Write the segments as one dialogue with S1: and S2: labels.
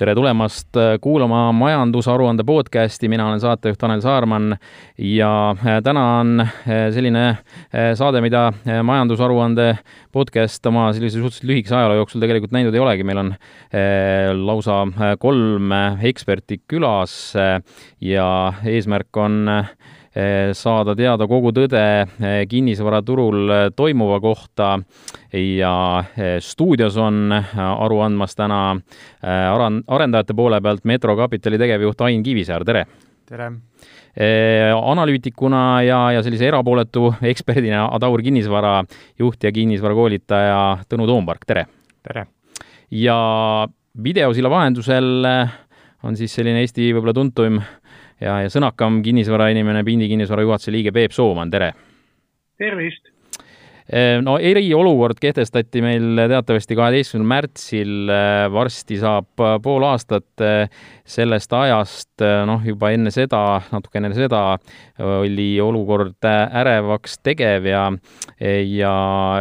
S1: tere tulemast äh, kuulama majandusaruande podcasti, mina olen saatejuht Tanel Saarman ja äh, täna on äh, selline saade, mida majandusaruande podcast oma sellise suhteliselt lühikese ajaloo jooksul tegelikult näinud ei olegi, meil on lausa kolm eksperti külas ja eesmärk on saada teada kogu tõde eh, kinnisvaraturul eh, toimuva kohta ja stuudios on aru andmas täna arendajate poole pealt Metro Kapitali tegevjuht Ain Kivisäär, tere!
S2: tere!
S1: analüütikuna ja, ja sellise erapooletu eksperdina Adaur Kinnisvara juht ja kinnisvarakoolitaja Tõnu Toompark, tere!
S2: tere!
S1: ja videosilla vahendusel on siis selline Eesti võib-olla tuntuim ja, ja sõnakam kinnisvarainimene, Pindi kinnisvara juhatuse liige Peep Sooman, tere!
S3: tervist!
S1: Ehm, no eriolukord kehtestati meil teatavasti kaheteistkümnendal märtsil, varsti saab pool aastat sellest ajast, noh, juba enne seda, natuke enne seda oli olukord ärevaks tegev ja, ja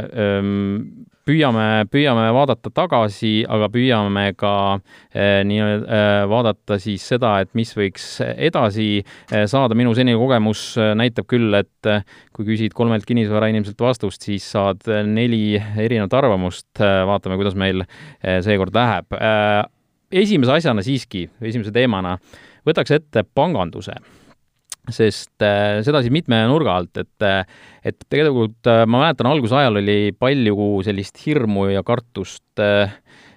S1: ähm, püüame, püüame vaadata tagasi, aga püüame ka eh, nii-öelda eh, vaadata siis seda, et mis võiks edasi eh, saada. minu senine kogemus eh, näitab küll, et eh, kui küsid kolmelt kinnisvarainimeselt vastust, siis saad eh, neli erinevat arvamust. vaatame, kuidas meil seekord läheb. esimese asjana siiski, esimese teemana võtaks ette panganduse sest äh, seda siis mitme nurga alt, et äh, et tegelikult äh, ma mäletan, algusajal oli palju sellist hirmu ja kartust,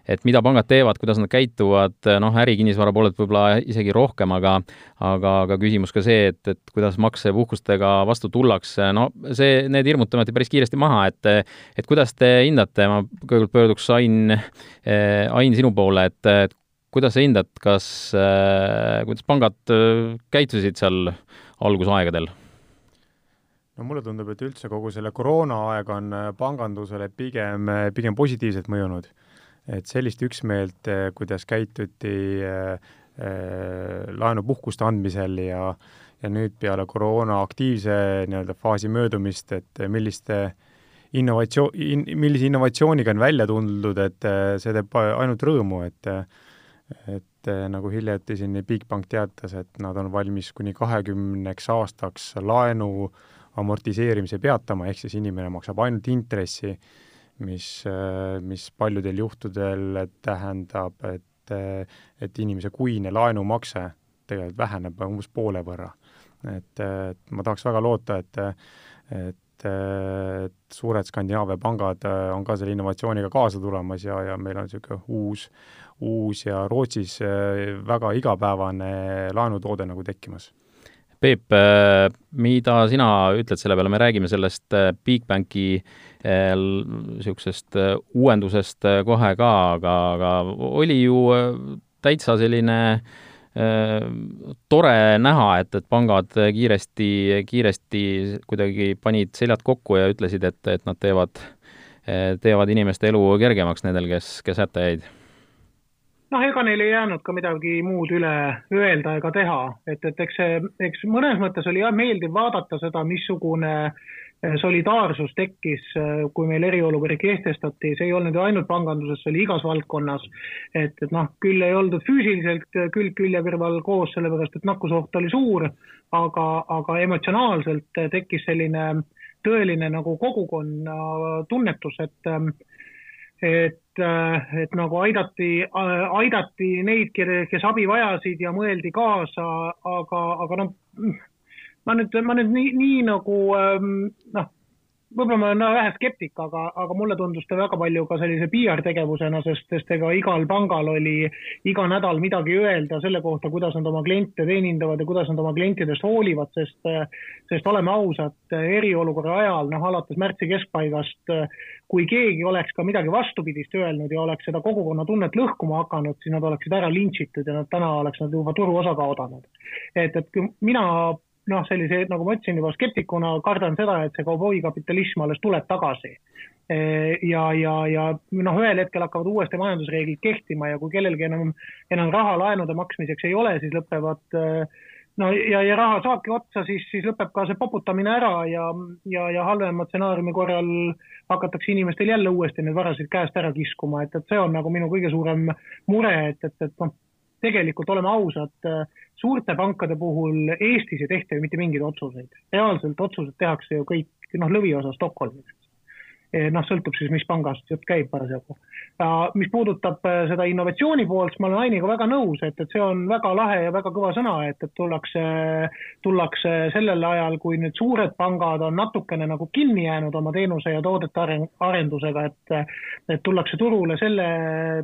S1: et mida pangad teevad, kuidas nad käituvad, noh, ärikinnisvara poolelt võib-olla isegi rohkem, aga aga, aga küsimus ka see, et, et kuidas maksepuhkustega vastu tullakse, no see, need hirmud tõmmati päris kiiresti maha, et et kuidas te hindate, ma kõigepealt pöörduks Ain, Ain sinu poole, et, et kuidas sa hindad, kas äh,, kuidas pangad äh, käitusid seal algusaegadel?
S2: no mulle tundub, et üldse kogu selle koroonaaeg on äh, pangandusele pigem, äh, pigem positiivselt mõjunud. et sellist üksmeelt, äh, kuidas käituti äh, äh, laenupuhkuste andmisel ja ja nüüd peale koroona aktiivse nii-öelda faasi möödumist, et milliste innovatsioon in,, millise innovatsiooniga on välja tuldud, et see teeb ainult rõõmu, et et eh, nagu hiljuti siin Bigbank teatas, et nad on valmis kuni kahekümneks aastaks laenu amortiseerimise peatama, ehk siis inimene maksab ainult intressi, mis, eh, mis paljudel juhtudel tähendab, et, eh, et inimese kuine laenumakse tegelikult väheneb umbes poole võrra. et, et ma tahaks väga loota, et, et, et suured Skandinaavia pangad on ka selle innovatsiooniga kaasa tulemas ja, ja meil on niisugune uus uus ja Rootsis äh, väga igapäevane laenutoode nagu tekkimas.
S1: Peep, äh, mida sina ütled selle peale, me räägime sellest äh, Bigbanki niisugusest uuendusest kohe ka, aga, aga oli ju täitsa selline tore näha, et, et pangad kiiresti, kiiresti kuidagi panid seljad kokku ja ütlesid, et, et nad teevad, teevad inimeste elu kergemaks nendel, kes, kes hätta jäid
S3: noh, ega neil ei jäänud ka midagi muud üle öelda ega teha, et, et eks see, eks mõnes mõttes oli jah meeldiv vaadata seda, missugune eh, solidaarsus tekkis, eh, kui meil eriolukorra kehtestati, see ei olnud ju ainult panganduses, see oli igas valdkonnas. et, et noh, küll ei oldud füüsiliselt külg külje kõrval koos, sellepärast et nakkusoht oli suur, aga, aga emotsionaalselt tekkis selline tõeline nagu kogukonna tunnetus, et et, äh, et nagu aidati, äh, aidati neid, kes abi vajasid ja mõeldi kaasa, aga, aga noh, ma nüüd, ma nüüd nii, nii nagu ähm, noh võib-olla ma olen vähe skeptik, aga, aga mulle tundus ta väga palju ka sellise PR-tegevusena, sest, sest ega igal pangal oli iga nädal midagi öelda selle kohta, kuidas nad oma kliente teenindavad ja kuidas nad oma klientidest hoolivad, sest, sest oleme ausad, eriolukorra ajal, noh, alates märtsi keskpaigast, kui keegi oleks ka midagi vastupidist öelnud ja oleks seda kogukonnatunnet lõhkuma hakanud, siis nad oleksid ära lintšitud ja nad täna oleks nad juba turuosa kaotanud. et, et mina noh, sellise, nagu ma ütlesin juba skeptikuna, kardan seda, et see kauboikapitalism alles tuleb tagasi. E, ja, ja, ja noh, ühel hetkel hakkavad uuesti majandusreeglid kehtima ja kui kellelgi enam, enam raha laenude maksmiseks ei ole, siis lõpevad e, no ja, ja raha saabki otsa, siis, siis lõpeb ka see poputamine ära ja, ja, ja halvema stsenaariumi korral hakatakse inimestel jälle uuesti neid varasid käest ära kiskuma, et, et see on nagu minu kõige suurem mure, et, et, et noh, tegelikult oleme ausad, suurte pankade puhul Eestis ei tehta ju mitte mingeid otsuseid. reaalselt otsused tehakse ju kõik, noh, lõviosa Stockholmis Eh, noh, sõltub siis, mis pangast jutt käib parasjagu. mis puudutab eh, seda innovatsiooni poolt, siis ma olen Ainiga väga nõus, et, et see on väga lahe ja väga kõva sõna, et, et tullakse, tullakse sellel ajal, kui nüüd suured pangad on natukene nagu kinni jäänud oma teenuse ja toodete areng, arendusega, et et tullakse turule selle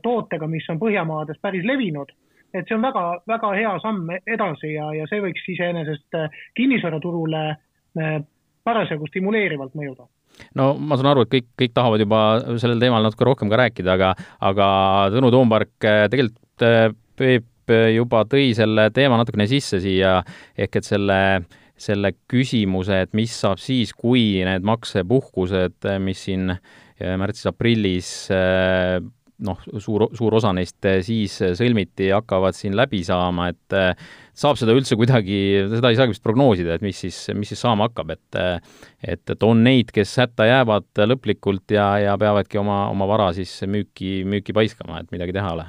S3: tootega, mis on Põhjamaades päris levinud et see on väga, väga hea samm edasi ja, ja see võiks iseenesest kinnisvaraturule eh, parasjagu stimuleerivalt mõjuda.
S1: No ma saan aru, et kõik, kõik tahavad juba sellel teemal natuke rohkem ka rääkida, aga, aga Tõnu Toompark eh, tegelikult Peep juba tõi selle teema natukene sisse siia, ehk et selle, selle küsimuse, et mis saab siis, kui need maksepuhkused, mis siin märtsis-aprillis noh, suur, suur osa neist siis sõlmiti, hakkavad siin läbi saama, et saab seda üldse kuidagi, seda ei saagi vist prognoosida, et mis siis, mis siis saama hakkab, et et, et on neid, kes hätta jäävad lõplikult ja, ja peavadki oma, oma vara siis müüki, müüki paiskama, et midagi teha ei ole.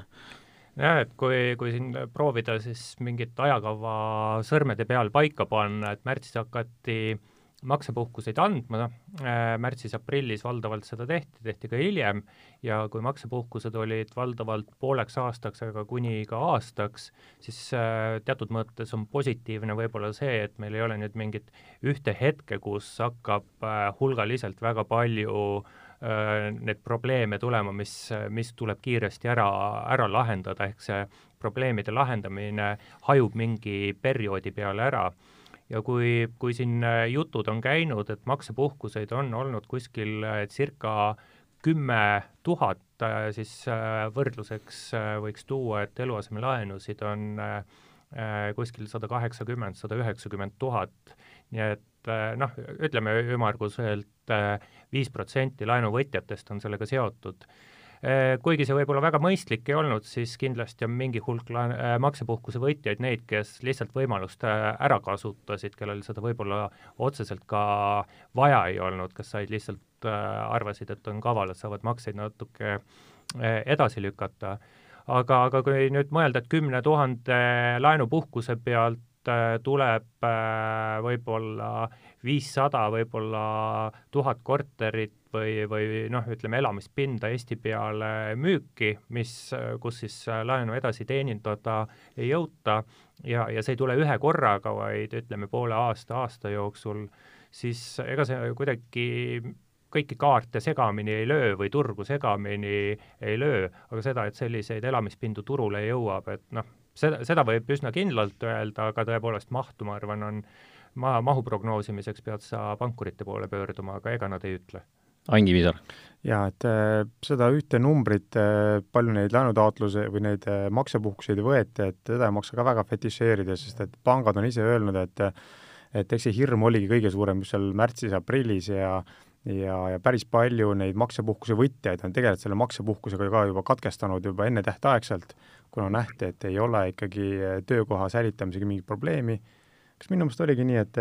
S4: Jah, et kui, kui siin proovida siis mingit ajakava sõrmede peal paika panna, et märtsis hakati äh, maksepuhkuseid andma, äh, märtsis-aprillis valdavalt seda tehti, tehti ka hiljem, ja kui maksepuhkused olid valdavalt pooleks aastaks, aga kuni ka aastaks, siis äh, teatud mõttes on positiivne võib-olla see, et meil ei ole nüüd mingit ühte hetke, kus hakkab äh, hulgaliselt väga palju neid probleeme tulema, mis, mis tuleb kiiresti ära, ära lahendada, ehk see probleemide lahendamine hajub mingi perioodi peale ära ja kui, kui siin äh, jutud on käinud, et maksepuhkuseid on olnud kuskil äh, circa kümme tuhat, äh, siis võrdluseks võiks tuua, et eluasemelaenusid on kuskil sada kaheksakümmend, sada üheksakümmend tuhat, nii et noh, ütleme ümmarguselt viis protsenti laenuvõtjatest on sellega seotud kuigi see võib-olla väga mõistlik ei olnud, siis kindlasti on mingi hulk äh, maksepuhkuse võitjaid neid, kes lihtsalt võimalust äh, ära kasutasid, kellel seda võib-olla otseselt ka vaja ei olnud, kes said lihtsalt, arvasid, et on kaval, et saavad makseid natuke edasi lükata. aga, aga kui nüüd mõelda, et kümne tuhande laenupuhkuse pealt tuleb võib-olla viissada, võib-olla tuhat korterit või, või noh, ütleme elamispinda Eesti peale müüki, mis, kus siis laenu edasi teenindada ei jõuta. Ja, ja see ei tule ühe korraga, vaid ütleme poole aasta, aasta jooksul, siis ega see kuidagi kõiki kaarte segamini ei löö või turgu segamini ei löö, aga seda, et selliseid elamispindu turule jõuab, et noh, seda, seda võib üsna kindlalt öelda, aga tõepoolest mahtu, ma arvan, on maa, mahu prognoosimiseks pead sa pankurite poole pöörduma, aga ega nad ei ütle
S1: Ain Kivisaar.
S2: jaa, et äh, seda ühte numbrit äh,, palju neid laenutaotluse või neid äh, maksepuhkuseid võeti, et seda ei maksa ka väga fetišeerida, sest et pangad on ise öelnud, et et eks see hirm oligi kõige suurem just seal märtsis-aprillis ja ja, ja päris palju neid maksepuhkuse võtjaid on tegelikult selle maksepuhkusega ka juba katkestanud juba ennetähtaegselt, kuna nähti, et ei ole ikkagi töökoha säilitamisega mingit probleemi. kas minu meelest oligi nii, et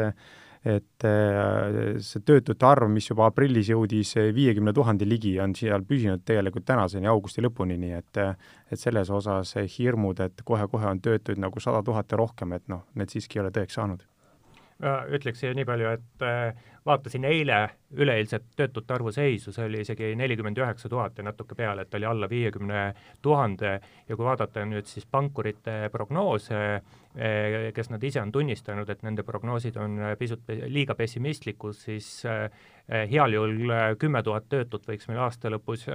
S2: et äh, see töötute arv, mis juba aprillis jõudis viiekümne tuhande ligi, on seal püsinud tegelikult tänaseni, augusti lõpuni, nii et et selles osas hirmud, et kohe-kohe on töötuid nagu sada tuhat ja rohkem, et noh, need siiski ei ole tõeks saanud
S4: ütleks siia nii palju, et äh, vaatasin eile üleeilset töötute arvu seisu, see oli isegi nelikümmend üheksa tuhat ja natuke peale, et oli alla viiekümne tuhande. Ja kui vaadata nüüd siis pankurite prognoose, äh, kes nad ise on tunnistanud, et nende prognoosid on pisut liiga pessimistlikud, siis äh, heal juhul kümme tuhat töötut võiks meil aasta lõpus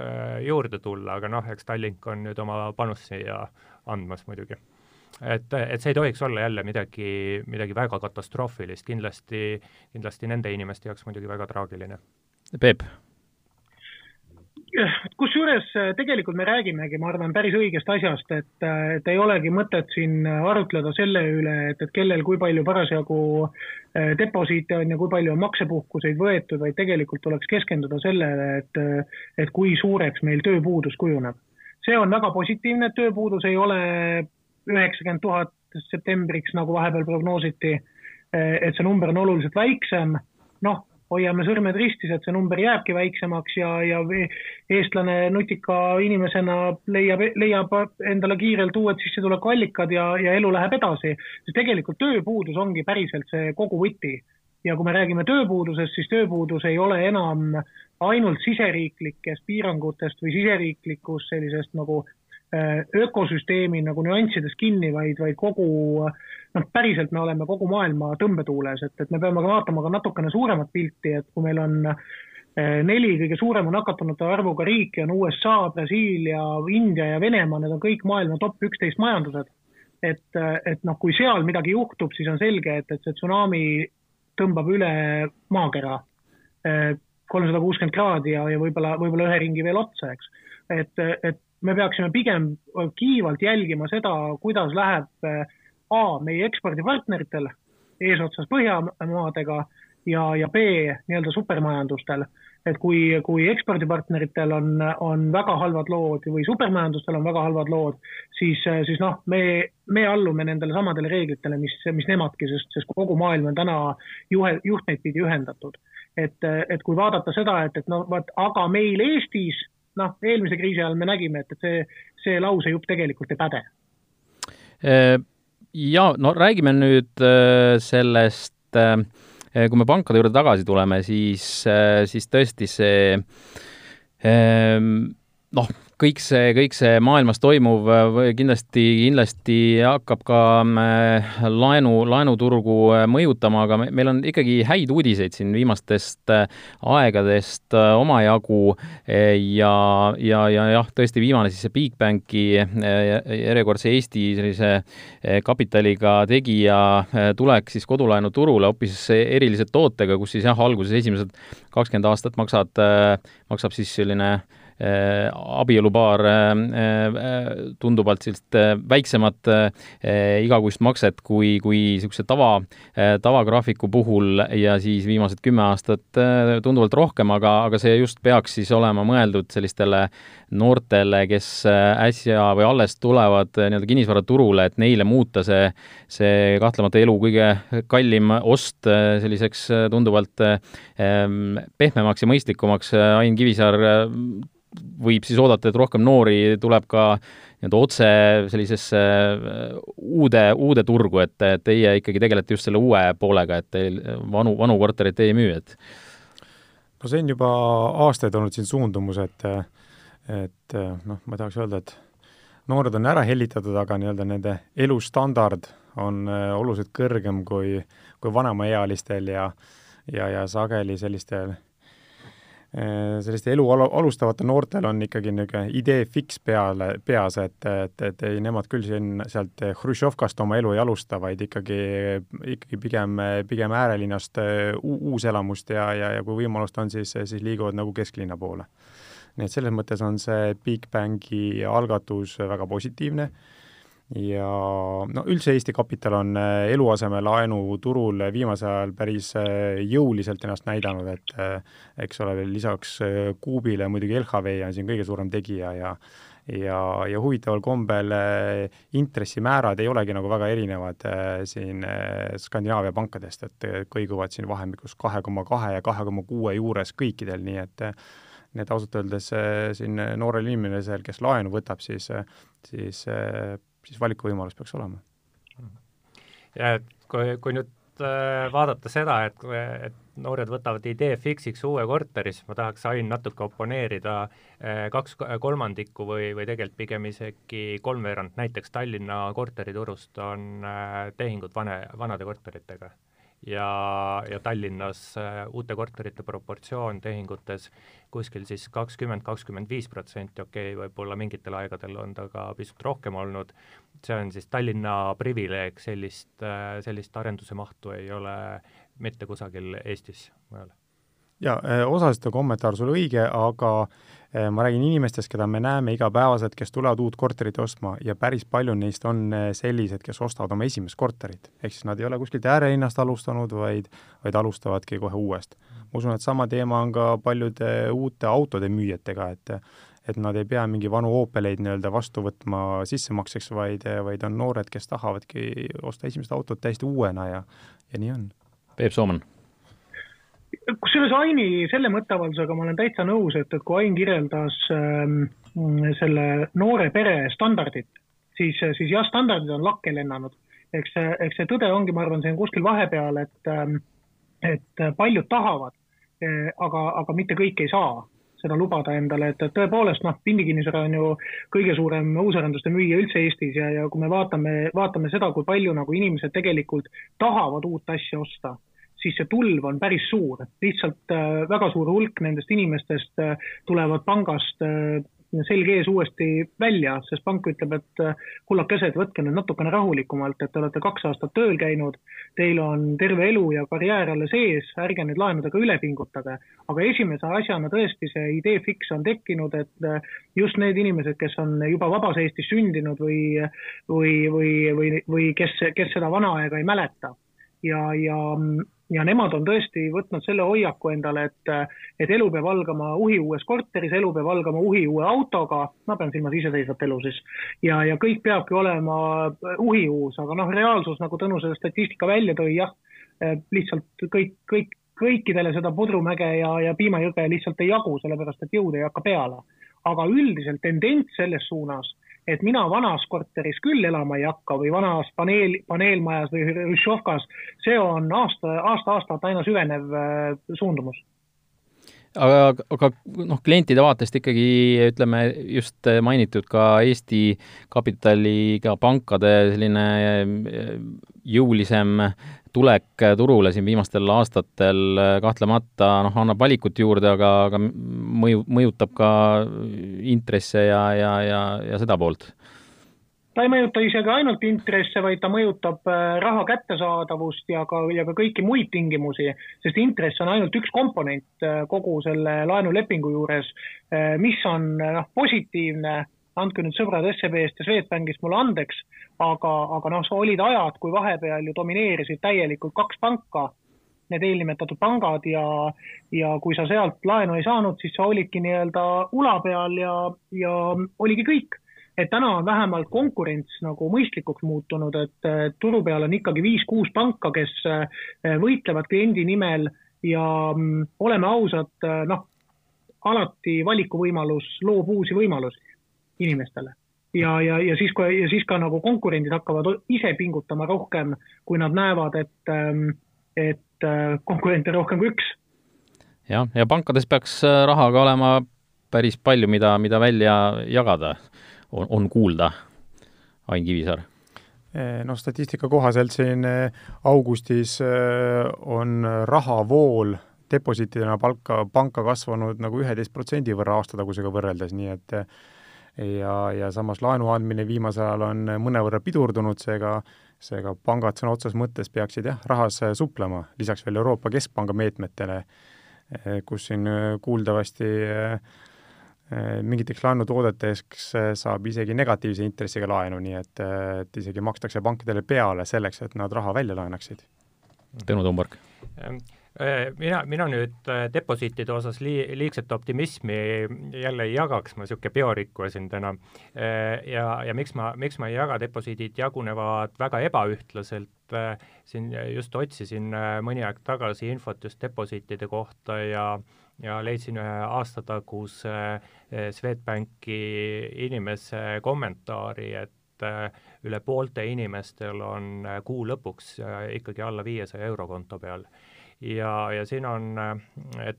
S4: juurde tulla, aga noh, eks Tallink on nüüd oma panust siia andmas muidugi et, et see ei tohiks olla jälle midagi, midagi väga katastroofilist, kindlasti, kindlasti nende inimeste jaoks muidugi väga traagiline.
S1: Peep?
S3: kusjuures äh, tegelikult me räägimegi, ma arvan, päris õigest asjast, et, äh, et ei olegi mõtet siin arutleda selle üle, et, et kellel kui palju parasjagu deposiite on ja kui palju on maksepuhkuseid võetud, vaid tegelikult tuleks keskenduda sellele, et, et kui suureks meil tööpuudus kujuneb. see on väga positiivne, et tööpuudus ei ole üheksakümmend tuhat septembriks, nagu vahepeal prognoositi, et see number on oluliselt väiksem, noh, hoiame sõrmed ristis, et see number jääbki väiksemaks ja, ja eestlane nutika inimesena leiab, leiab endale kiirelt uued sissetulekuallikad ja, ja elu läheb edasi. sest tegelikult tööpuudus ongi päriselt see kogu võti. ja kui me räägime tööpuudusest, siis tööpuudus ei ole enam ainult siseriiklikest piirangutest või siseriiklikust sellisest nagu ökosüsteemi nagu nüanssides kinni, vaid, vaid kogu noh, päriselt me oleme kogu maailma tõmbetuules, et, et me peame ka vaatama ka natukene suuremat pilti, et kui meil on eh, neli kõige suurema nakatunute arvuga riiki on USA, Brasiilia, India ja Venemaa, need on kõik maailma top üksteist majandused. et, et noh, kui seal midagi juhtub, siis on selge, et, et see tsunami tõmbab üle maakera eh, kolmsada kuuskümmend kraadi ja, ja võib-olla, võib-olla ühe ringi veel otsa, eks. et, et me peaksime pigem kiivalt jälgima seda, kuidas läheb äh, A meie ekspordipartneritel eesotsas Põhjamaadega ja, ja B nii-öelda supermajandustel. et kui, kui ekspordipartneritel on, on väga halvad lood või supermajandustel on väga halvad lood, siis, siis noh, me, me allume nendele samadele reeglitele, mis, mis nemadki, sest, sest kogu maailm on täna juhe, juhtmeid pidi ühendatud. et, et kui vaadata seda, et, et noh, vaat aga meil Eestis, noh, eelmise kriisi ajal me nägime, et, et see, see lausejupp tegelikult ei päde.
S1: Äh, ja no räägime nüüd äh, sellest, äh, kui me pankade juurde tagasi tuleme, siis, siis tõesti see ähm, noh, kõik see, kõik see maailmas toimuv kindlasti, kindlasti hakkab ka äh, laenu, laenuturgu äh, mõjutama, aga meil on ikkagi häid uudiseid siin viimastest äh, aegadest omajagu ja, ja, ja jah, tõesti viimane siis see Bigbanki järjekordse Eesti sellise kapitaliga tegija tulek siis kodulaenuturule hoopis erilise tootega, kus siis jah, alguses esimesed kakskümmend aastat maksad, maksab siis selline Äh, abielupaar äh, äh, tunduvalt sellist väiksemat igakuist makset kui, kui niisuguse tava, tavagraafiku puhul ja siis viimased kümme aastat tunduvalt rohkem, aga, aga see just peaks siis olema mõeldud sellistele noortele, kes äsja või alles tulevad nii-öelda kinnisvaraturule, et neile muuta see, see kahtlemata elu kõige kallim ost selliseks tunduvalt pehmemaks ja mõistlikumaks. Ain Kivisaar võib siis oodata, et rohkem noori tuleb ka nii-öelda otse sellisesse äh, uude, uude turgu, et teie ikkagi tegelete just selle uue poolega, et teil vanu, vanu kortereid ei müü, et?
S2: No see on juba aastaid olnud siin suundumus, et et noh, ma tahaks öelda, et noored on ära hellitatud, aga nii-öelda nende elustandard on äh, oluliselt kõrgem kui, kui vanemaealistel ja ja, ja sageli sellistel Äh, selliste elu al-, alustavatel noortel on ikkagi niisugune idee fiks peale, peas, et, et, et ei, nemad küll siin sealt Hruštšovkast oma elu ei alusta, vaid ikkagi, ikkagi pigem, pigem äärelinnast äh, uuselamust ja, ja, ja kui võimalust on, siis, siis liiguvad nagu kesklinna poole. nii et selles mõttes on see Big Bangi algatus väga positiivne ja no üldse Eesti Kapital on äh, eluasemelaenu turul viimasel ajal päris äh, jõuliselt ennast näidanud, et äh, eks ole, lisaks Kuubile muidugi LHV on siin kõige suurem tegija ja ja, ja huvitaval kombel intressimäärad ei olegi nagu väga erinevad siin Skandinaavia pankadest, et kõiguvad siin vahemikus kahe koma kahe ja kahe koma kuue juures kõikidel, nii et et ausalt öeldes siin noorel inimesel, kes laenu võtab, siis, siis siis valikuvõimalus peaks olema.
S4: ja et kui, kui nüüd äh, vaadata seda, et, et noored võtavad idee fiksiks uue korteri, siis ma tahaks, Ain, natuke oponeerida äh, kaks kolmandikku või, või tegelikult pigem isegi kolmveerand, näiteks Tallinna korteriturust on äh, tehingud vane, vanade korteritega ja, ja Tallinnas äh, uute korterite proportsioon tehingutes kuskil siis kakskümmend, kakskümmend viis protsenti, okei okay,, võib-olla mingitel aegadel on ta ka pisut rohkem olnud, see on siis Tallinna privileeg, sellist, äh, sellist arenduse mahtu ei ole mitte kusagil Eestis mujal.
S2: jaa, äh, osaliselt on kommentaar sul õige, aga ma räägin inimestest, keda me näeme igapäevaselt, kes tulevad uut korterit ostma ja päris palju neist on äh, sellised, kes ostavad oma esimest korterit. ehk siis nad ei ole kuskilt äärehinnast alustanud, vaid, vaid alustavadki kohe uuest. ma usun, et sama teema on ka paljude uute autode müüjatega, et et nad ei pea mingi vanu Opeleid nii-öelda vastu võtma sissemakseks, vaid, vaid on noored, kes tahavadki osta esimest autot täiesti uuena ja, ja nii on.
S1: Peep Sooman
S3: kusjuures Aini selle mõtteavaldusega ma olen täitsa nõus, et, et kui Ain kirjeldas ähm, selle noore pere standardit, siis, siis jah, standardid on lakke lennanud. eks see, eks see tõde ongi, ma arvan, see on kuskil vahepeal, et, ähm, et paljud tahavad, äh, aga, aga mitte kõik ei saa seda lubada endale, et, et tõepoolest noh, pindikinnisvara on ju kõige suurem uusarenduste müüja üldse Eestis ja, ja kui me vaatame, vaatame seda, kui palju nagu inimesed tegelikult tahavad uut asja osta siis see tulv on päris suur. lihtsalt äh, väga suur hulk nendest inimestest äh, tulevad pangast äh, selg ees uuesti välja, sest pank ütleb, et kullakesed, võtke nüüd natukene rahulikumalt, et te olete kaks aastat tööl käinud, teil on terve elu ja karjäär alles ees, ärge nüüd laenudega üle pingutage. aga esimese asjana tõesti see idee fiks on tekkinud, et just need inimesed, kes on juba vabas Eestis sündinud või, või, või, või, või kes, kes seda vana aega ei mäleta ja, ja ja nemad on tõesti võtnud selle hoiaku endale, et, et elu peab algama uhi uues korteris, elu peab algama uhi uue autoga, ma pean silmas iseseisvat elu siis, ja, ja kõik peabki olema uhi uus, aga noh, reaalsus, nagu Tõnu selle statistika välja tõi, jah, lihtsalt kõik, kõik, kõikidele seda pudrumäge ja, ja piimajõge lihtsalt ei jagu, sellepärast et jõud ei hakka peale. aga üldiselt tendents selles suunas et mina vanas korteris küll elama ei hakka või vanas paneel, paneelmajas või Hruštšovkas, see on aasta, aasta-aastalt aina süvenev äh, suundumus.
S1: Aga, aga noh, klientide vaatest ikkagi ütleme just mainitud ka Eesti kapitaliga pankade selline äh, jõulisem tulek turule siin viimastel aastatel kahtlemata noh, annab valikut juurde, aga, aga mõju, mõjutab ka intresse ja, ja, ja, ja seda poolt.
S3: Ta ei mõjuta isegi ainult intresse, vaid ta mõjutab äh, raha kättesaadavust ja ka, ja ka kõiki muid tingimusi, sest intress on ainult üks komponent äh, kogu selle laenulepingu juures, mis on noh, positiivne. Andke nüüd sõbrad SEB-st ja Swedbankist mulle andeks, aga, aga noh, olid ajad, kui vahepeal ju domineerisid täielikult kaks panka, need eelnimetatud pangad ja, ja kui sa sealt laenu ei saanud, siis sa olidki nii-öelda ula peal ja, ja oligi kõik. et täna on vähemalt konkurents nagu mõistlikuks muutunud, et turu peal on ikkagi viis-kuus panka, kes eh, võitlevad kliendi nimel ja mm, oleme ausad, eh, noh, alati valikuvõimalus loob uusi võimalusi inimestele. Ja, ja, ja siis, kui, ja siis ka nagu konkurendid hakkavad ise pingutama rohkem, kui nad näevad, et, ähm, et äh, konkurente on rohkem kui üks.
S1: jah, ja pankades peaks äh, raha ka olema päris palju, mida, mida välja jagada, on, on kuulda. Ain Kivisaar
S2: noh, statistika kohaselt siin augustis on rahavool deposiitidena palka, panka kasvanud nagu üheteist protsendi võrra aastatagusega võrreldes, nii et ja, ja samas laenu andmine viimasel ajal on mõnevõrra pidurdunud, seega seega pangad sõna otseses mõttes peaksid jah, rahas suplema, lisaks veel Euroopa Keskpanga meetmetele, kus siin kuuldavasti mingiteks laenutoodeteks saab isegi negatiivse intressiga laenu, nii et, et isegi makstakse pankadele peale selleks, et nad raha välja laenaksid.
S1: Tõnu Tomborg
S4: Äh, mina, mina nüüd äh, deposiitide osas lii-, liigset optimismi jälle ei jagaks, ma niisugune biorikkuja siin täna, äh, ja, ja miks ma, miks ma ei jaga, deposiidid jagunevad väga ebaühtlaselt, siin just otsisin mõni aeg tagasi infot just deposiitide kohta ja ja leidsin ühe aastataguse Swedbanki inimese kommentaari, et üle poolte inimestel on kuu lõpuks ikkagi alla viiesaja euro konto peal ja, ja siin on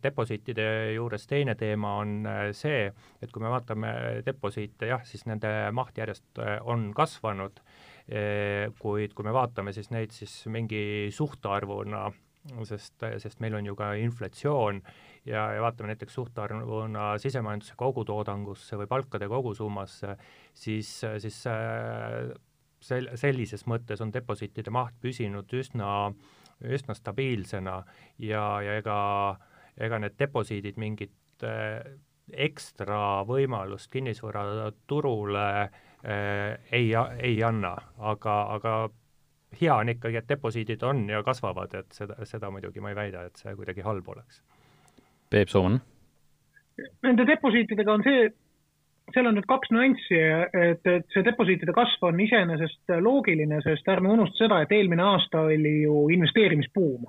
S4: deposiitide juures teine teema on äh, see, et kui me vaatame deposiite, jah, siis nende maht järjest äh, on kasvanud, äh, kuid kui me vaatame siis neid siis mingi suhtarvuna, sest, sest meil on ju ka inflatsioon ja, ja vaatame näiteks suhtarvuna sisemajanduse kogutoodangusse või palkade kogusummasse, siis, siis sel-, sellises mõttes on deposiitide maht püsinud üsna äh, üsna stabiilsena ja, ja ega, ega need deposiidid mingit äh, ekstra võimalust kinnisvaraturule äh, ei, ei anna, aga, aga hea on ikkagi, et deposiidid on ja kasvavad, et seda, seda muidugi ma ei väida, et see kuidagi halb oleks.
S1: Peep Sooman?
S3: Nende deposiitidega on see seal on nüüd kaks nüanssi, et, et see deposiitide kasv on iseenesest loogiline, sest ärme unusta seda, et eelmine aasta oli ju investeerimisbuum.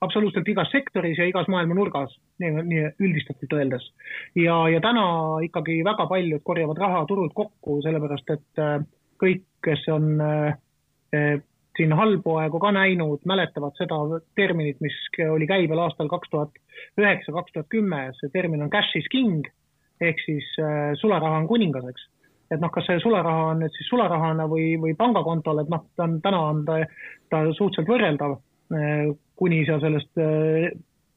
S3: absoluutselt igas sektoris ja igas maailma nurgas, nii, nii üldistatult öeldes. ja, ja täna ikkagi väga paljud korjavad raha turult kokku, sellepärast et äh, kõik, kes on äh, siin halbu aegu ka näinud, mäletavad seda terminit, mis oli käibel aastal kaks tuhat üheksa, kaks tuhat kümme, see termin on cash is king ehk siis äh, sularaha on kuningas, eks. et noh, kas see sularaha on nüüd siis sularahana või, või pangakontol, et noh, ta on, täna on ta, ta suhteliselt võrreldav äh,, kuni sa sellest äh,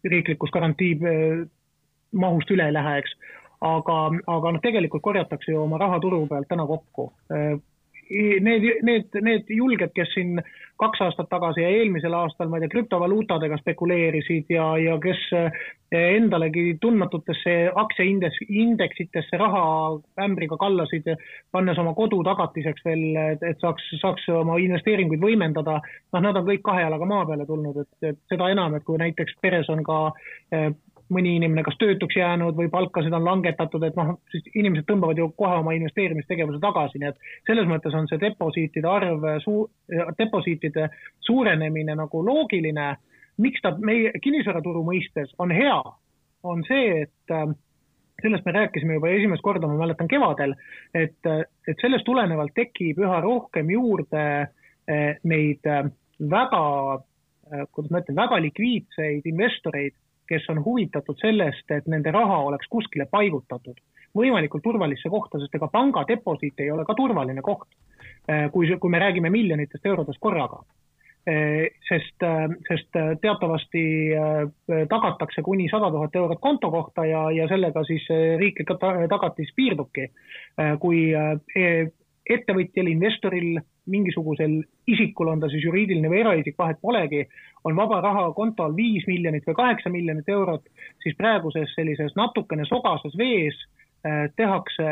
S3: riiklikust garantii mahust üle ei lähe, eks. aga, aga noh, tegelikult korjatakse ju oma raha turu pealt täna kokku need, need, need julged, kes siin kaks aastat tagasi ja eelmisel aastal, ma ei tea, krüptovaluutadega spekuleerisid ja, ja kes eh, endalegi tundmatutesse aktsiaindeks, indeksitesse raha ämbriga kallasid, pannes oma kodu tagatiseks veel, et, saaks, saaks oma investeeringuid võimendada, noh, nad on kõik kahe jalaga maa peale tulnud, et, et seda enam, et kui näiteks peres on ka eh, mõni inimene kas töötuks jäänud või palkasid on langetatud, et noh, siis inimesed tõmbavad ju kohe oma investeerimistegevuse tagasi, nii et selles mõttes on see deposiitide arv deposiitide suurenemine nagu loogiline. miks ta meie kinnisvaraturu mõistes on hea, on see, et äh, sellest me rääkisime juba esimest korda, ma mäletan kevadel, et, et sellest tulenevalt tekib üha rohkem juurde äh, neid äh, väga, kuidas ma ütlen, väga likviidseid investoreid, kes on huvitatud sellest, et nende raha oleks kuskile paigutatud, võimalikult turvalisse kohta, sest ega panga deposiit ei ole ka turvaline koht, äh, kui, kui me räägime miljonitest eurodest korraga. Äh, sest, äh, sest teatavasti tagatakse kuni sada tuhat eurot konto kohta ja, ja sellega siis riiklik tagatis piirdubki. kui ettevõtjal, investoril, mingisugusel isikul, on ta siis juriidiline või eraisik, vahet polegi, on vaba raha kontol viis miljonit või kaheksa miljonit eurot, siis praeguses sellises natukene sogases vees äh, tehakse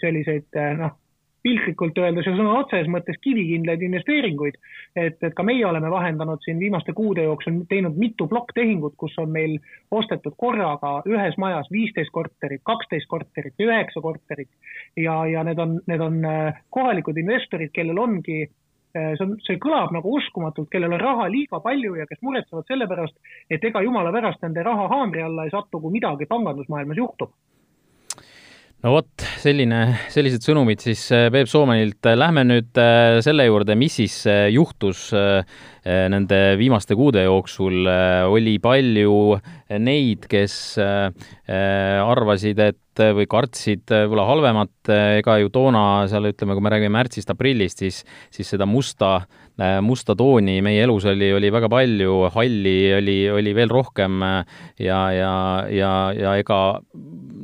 S3: selliseid äh, noh, piltlikult öeldes ja sõna otseses mõttes kivikindlaid investeeringuid. et, et ka meie oleme vahendanud siin viimaste kuude jooksul teinud mitu plokktehingut, kus on meil ostetud korraga ühes majas viisteist korterit, kaksteist korterit, üheksa korterit ja, ja need on, need on äh, kohalikud investorid, kellel ongi äh, see on, see kõlab nagu uskumatult, kellel on raha liiga palju ja kes muretsevad selle pärast, et ega jumala pärast nende raha haamri alla ei satu, kui midagi pangandusmaailmas juhtub
S1: no vot, selline, sellised sõnumid siis äh, Peep Soomenilt. Lähme nüüd äh, selle juurde, mis siis äh, juhtus nende viimaste kuude jooksul. oli palju neid, kes arvasid, et või kartsid võib-olla halvemat, ega ju toona seal ütleme, kui me räägime märtsist-aprillist, siis, siis seda musta, musta tooni meie elus oli, oli väga palju, halli oli, oli veel rohkem ja, ja, ja, ja ega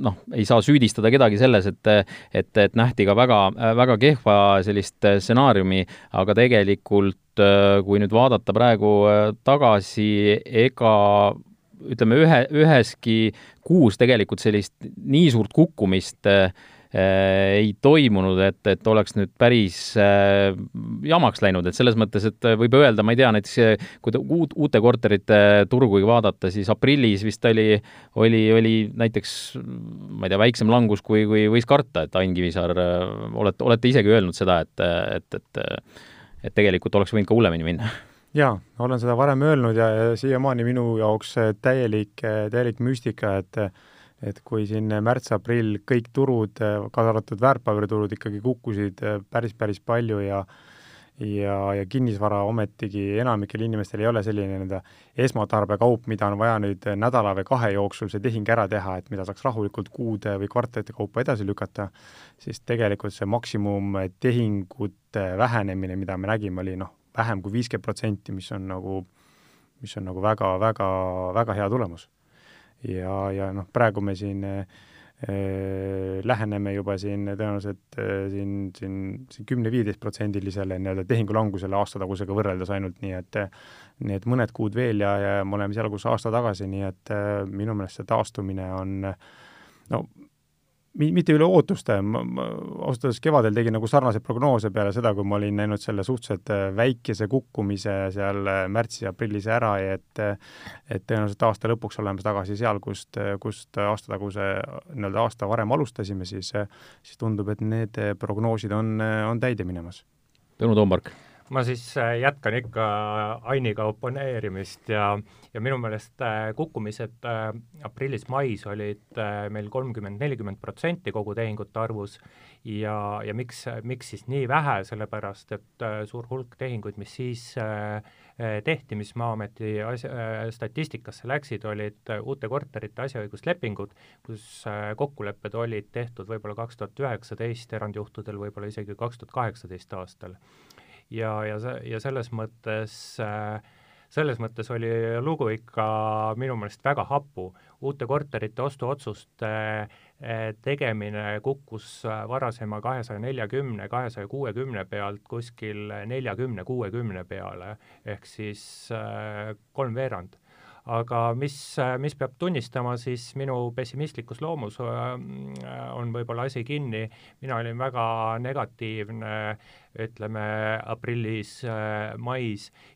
S1: noh, ei saa süüdistada kedagi selles, et, et, et nähti ka väga, väga kehva sellist stsenaariumi, aga tegelikult kui nüüd vaadata praegu tagasi, ega ütleme, ühe, üheski kuus tegelikult sellist nii suurt kukkumist äh, Äh, ei toimunud, et, et oleks nüüd päris äh, jamaks läinud, et selles mõttes, et võib öelda, ma ei tea, näiteks kui uut, uute korterite turgugi vaadata, siis aprillis vist oli, oli, oli näiteks ma ei tea, väiksem langus, kui, kui võis karta, et Ain Kivisaar, olete, olete isegi öelnud seda, et, et, et et tegelikult oleks võinud ka hullemini minna.
S2: Jaa, olen seda varem öelnud ja, ja siiamaani minu jaoks täielik, täielik müstika, et et kui siin märts-aprill kõik turud, kaasa arvatud väärtpaberiturud, ikkagi kukkusid äh, päris, päris palju ja ja, ja kinnisvara ometigi enamikel inimestel ei ole selline nii-öelda esmatarbekaup, mida on vaja nüüd nädala või kahe jooksul see tehing ära teha, et mida saaks rahulikult kuude või kvartalite kaupa edasi lükata, siis tegelikult see maksimumtehingute vähenemine, mida me nägime, oli noh, vähem kui viiskümmend protsenti, mis on nagu, mis on nagu väga, väga, väga hea tulemus ja, ja noh, praegu me siin äh, läheneme juba siin tõenäoliselt äh, siin, siin, siin kümne-viieteistprotsendilisele nii-öelda tehingulangusele aastatagusega võrreldes ainult, nii et nii et mõned kuud veel ja, ja me oleme seal, kus aasta tagasi, nii et äh, minu meelest see taastumine on no mitte üle ootuste, ma, ma ausalt öeldes kevadel tegin nagu sarnaseid prognoose peale seda, kui ma olin näinud selle suhteliselt äh, väikese kukkumise seal äh, märtsis-aprillis ära, et et tõenäoliselt aasta lõpuks oleme tagasi seal, kust, kust aasta taguse, nii-öelda aasta varem alustasime, siis siis tundub, et need prognoosid on, on täide minemas.
S1: Tõnu Toompark
S4: ma siis äh, jätkan ikka Ainiga oponeerimist ja, ja minu meelest äh, kukkumised äh, aprillis-mais olid meil kolmkümmend, nelikümmend protsenti kogu tehingute arvus ja, ja miks, miks siis nii vähe, sellepärast et suur hulk tehinguid, mis siis tehti, mis Maa-ameti asja, statistikasse läksid, olid uute korterite asjaõiguslepingud, kus kokkulepped olid tehtud võib-olla kaks tuhat üheksateist, erandjuhtudel võib-olla isegi kaks tuhat kaheksateist aastal ja, ja ja selles mõttes äh, selles mõttes oli lugu ikka minu meelest väga hapu. uute korterite ostuotsuste äh, tegemine kukkus äh, varasema kahesaja neljakümne, kahesaja kuuekümne pealt kuskil neljakümne, kuuekümne peale, ehk siis kolmveerand aga mis, mis peab tunnistama, siis minu pessimistlikus loomus äh, on võib-olla asi kinni, mina olin väga negatiivne ütleme aprillis, äh,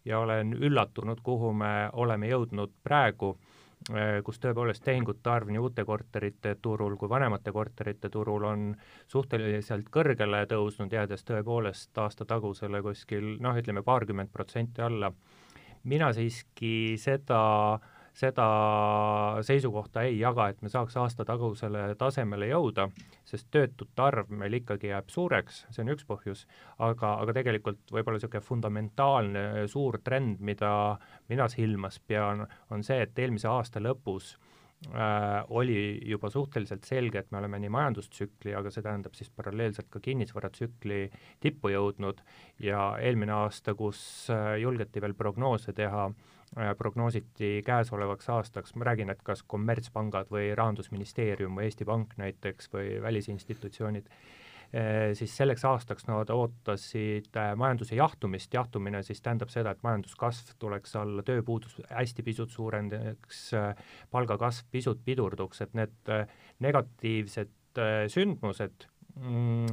S4: ja olen üllatunud, kuhu me oleme jõudnud praegu äh, kus tõepoolest tehingute arv nii uute korterite turul kui vanemate korterite turul on suhteliselt kõrgele tõusnud, jäädes tõepoolest aasta tagusele kuskil noh, ütleme paarkümmend protsenti alla mina siiski seda, seda seisukohta ei jaga, et me saaks aasta tagusele tasemele jõuda, sest töötute arv meil ikkagi jääb suureks, see on üks põhjus, aga, aga tegelikult võib-olla niisugune fundamentaalne suur trend, mida mina silmas pean, on see, et eelmise aasta lõpus äh, oli juba suhteliselt selge, et me oleme nii majandustsükli, aga see tähendab siis paralleelselt ka kinnisvaratsükli tippu jõudnud ja eelmine aasta, kus äh, julgeti veel prognoose teha äh,, prognoositi käesolevaks aastaks, ma räägin, et kas kommertspangad või Rahandusministeerium või Eesti Pank näiteks või välisinstitutsioonid äh,, siis selleks aastaks nad ootasid eh, majanduse jahtumist, jahtumine siis tähendab seda, et majanduskasv tuleks alla, tööpuudus hästi pisut suurendaks, eh, palgakasv pisut pidurduks, et need negatiivsed sündmused mm,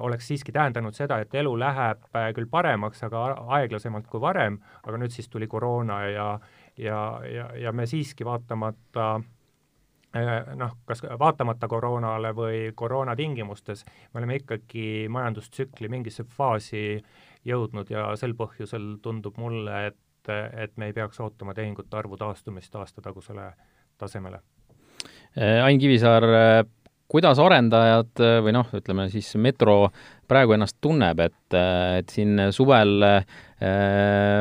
S4: oleks siiski tähendanud seda, et elu läheb küll paremaks, aga aeglasemalt kui varem, aga nüüd siis tuli koroona ja ja, ja, ja me siiski vaatamata äh, Äh, noh, kas vaatamata koroonale või koroona tingimustes, me oleme ikkagi majandustsükli mingisse faasi jõudnud ja sel põhjusel tundub mulle, et, et me ei peaks ootama tehingute arvu taastumist aastatagusele tasemele.
S1: Ain Kivisaar, kuidas arendajad või noh, ütleme siis Metro praegu ennast tunneb, et, et siin suvel äh,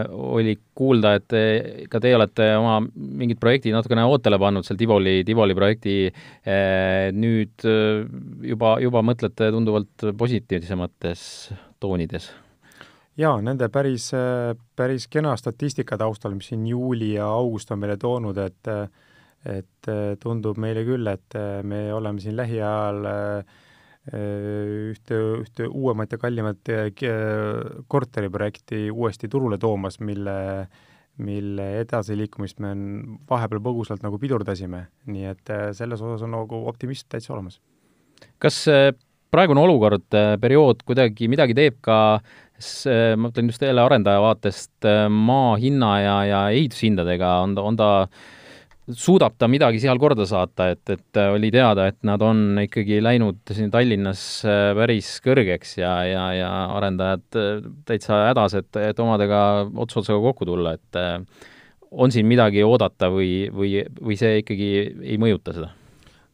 S1: oli kuulda, et ka teie olete oma mingid projektid natukene ootele pannud seal Tivoli, Tivoli projekti äh,, nüüd äh, juba, juba mõtlete tunduvalt positiivsemates toonides?
S2: jaa, nende päris, päris kena statistika taustal, mis siin juuli ja august on meile toonud, et et tundub meile küll, et me oleme siin lähiajal äh, ühte, ühte uuemat ja kallimat äh, korteriprojekti uuesti turule toomas, mille, mille edasiliikumist me vahepeal põgusalt nagu pidurdasime, nii et äh, selles osas on nagu optimism täitsa olemas.
S1: kas äh, praegune olukord, periood kuidagi midagi teeb ka ma mõtlen just jälle arendaja vaatest maa hinna ja, ja ehitushindadega, on ta, on ta suudab ta midagi seal korda saata, et, et äh, oli teada, et nad on ikkagi läinud siin Tallinnas äh, päris kõrgeks ja, ja, ja arendajad äh, täitsa hädas, et, et omadega ots otsaga kokku tulla, et on siin midagi oodata või, või, või see ikkagi ei mõjuta seda?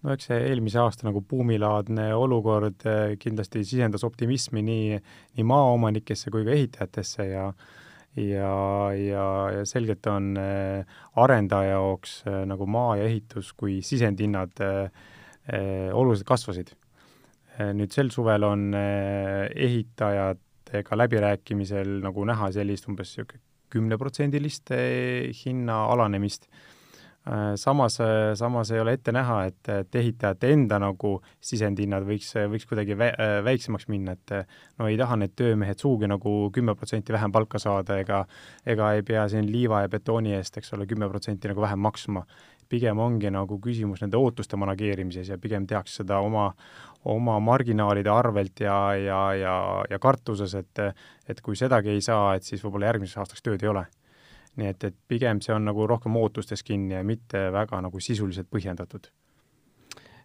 S2: no eks see eelmise aasta nagu buumilaadne olukord kindlasti sisendas optimismi nii, nii maaomanikesse kui ka ehitajatesse ja ja, ja, ja selgelt on äh, arendaja jaoks äh, nagu maa ja ehitus kui sisendhinnad äh, oluliselt kasvasid. nüüd sel suvel on ehitajatega läbirääkimisel nagu näha sellist umbes niisugune kümneprotsendilist hinna alanemist samas, äh, samas ei ole ette näha, et, et ehitajate enda nagu sisendhinnad võiks, võiks kuidagi vä äh, väiksemaks minna, et no ei taha need töömehed sugugi nagu kümme protsenti vähem palka saada ega ega ei pea siin liiva ja betooni eest, eks ole, kümme protsenti nagu vähem maksma. pigem ongi nagu küsimus nende ootuste manageerimises ja pigem tehakse seda oma, oma marginaalide arvelt ja, ja, ja, ja kartuses, et et kui sedagi ei saa, et siis võib-olla järgmiseks aastaks tööd ei ole nii et, et pigem see on nagu rohkem ootustes kinni ja mitte väga nagu sisuliselt põhjendatud.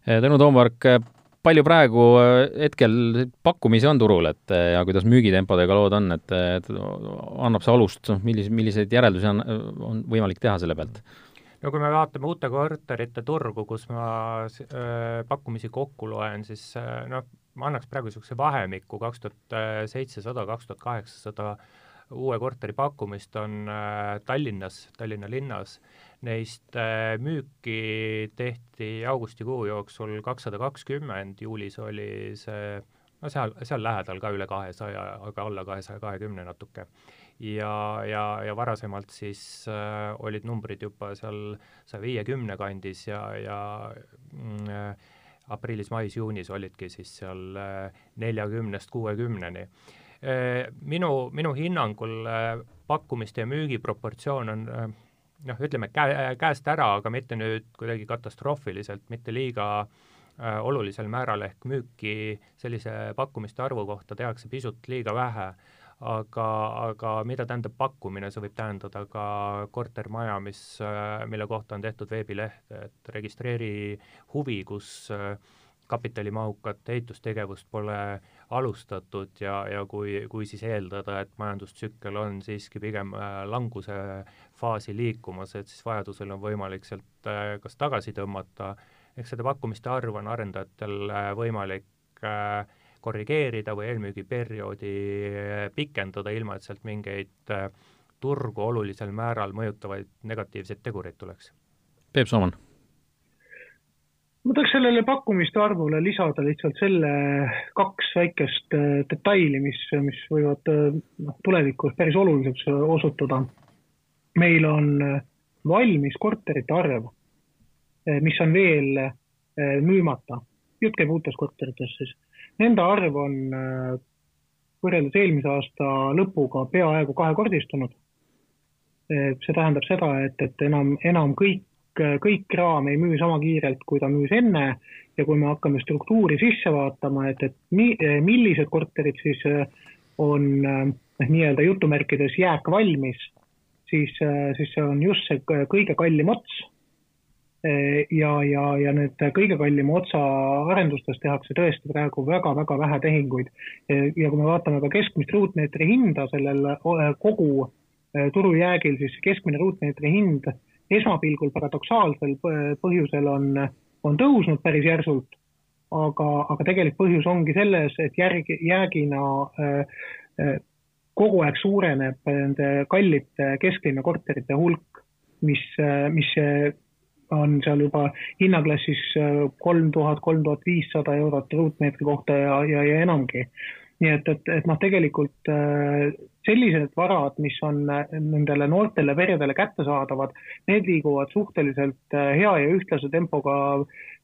S1: Tõnu Toompark, palju praegu hetkel pakkumisi on turul, et ja kuidas müügitempodega lood on, et, et annab see alust, noh, millise, milliseid järeldusi on, on võimalik teha selle pealt?
S4: no kui me vaatame uute korterite turgu, kus ma äh, pakkumisi kokku loen, siis äh, noh, ma annaks praegu niisuguse vahemiku kaks tuhat seitsesada, kaks tuhat kaheksasada uue korteri pakkumist on äh, Tallinnas, Tallinna linnas. Neist äh, müüki tehti augustikuu jooksul kakssada kakskümmend, juulis oli see no seal, seal lähedal ka üle kahesaja, aga alla kahesaja kahekümne natuke ja, ja, ja varasemalt siis äh, olid numbrid juba seal saja viiekümne kandis ja, ja mm, äh, aprillis, mais, juunis olidki siis seal neljakümnest kuuekümneni äh,. Minu, minu hinnangul äh, pakkumiste ja müügi proportsioon on äh, noh, ütleme käe, käest ära, aga mitte nüüd kuidagi katastroofiliselt, mitte liiga äh, olulisel määral, ehk müüki sellise pakkumiste arvu kohta tehakse pisut liiga vähe. Aga, aga mida tähendab pakkumine, see võib tähendada ka kortermaja, mis, mille kohta on tehtud veebileht, et registreeri huvi, kus kapitalimahukat ehitustegevust pole alustatud ja, ja kui, kui siis eeldada, et majandustsükkel on siiski pigem äh, languse faasi liikumas, et siis vajadusel on võimalik sealt äh, kas tagasi tõmmata, eks seda pakkumiste arvu on arendajatel äh, võimalik korrigeerida või eelmüügiperioodi pikendada, ilma et sealt mingeid turgu olulisel määral mõjutavaid negatiivseid tegureid tuleks.
S1: Peep Sooman.
S3: Ma tahaks sellele pakkumiste arvule lisada lihtsalt selle kaks väikest äh, detaili, mis, mis võivad äh, noh, tulevikus päris oluliseks osutuda. meil on valmis korterite arv, mis on veel müümata, jutt käib uutest korteritest siis Nende arv on äh, võrreldes eelmise aasta lõpuga peaaegu kahekordistunud. Äh, see tähendab seda, et, et enam, enam kõik, kõik kraam ei müü sama kiirelt, kui ta müüs enne ja kui me hakkame struktuuri sisse vaatama, et, et mi, millised korterid siis äh, on noh, nii-öelda jutumärkides jääkvalmis, siis, siis see on just see kõige kallim ots ja, ja, ja need kõige kallima otsa arendustes tehakse tõesti praegu väga-väga vähe tehinguid. ja kui me vaatame ka keskmist ruutmeetri hinda sellel kogu turujäägil, siis keskmine ruutmeetri hind esmapilgul paradoksaalsel põhjusel on, on tõusnud päris järsult, aga, aga tegelik põhjus ongi selles, et järg, jäägina äh, kogu aeg suureneb nende kallite kesklinna korterite hulk, mis, mis on seal juba hinnaklassis äh, kolm tuhat, kolm tuhat viissada eurot ruutmeetri kohta ja, ja, ja enamgi. nii et, et, et noh, tegelikult äh, sellised varad, mis on äh, nendele noortele peredele kättesaadavad, need liiguvad suhteliselt hea ja ühtlase tempoga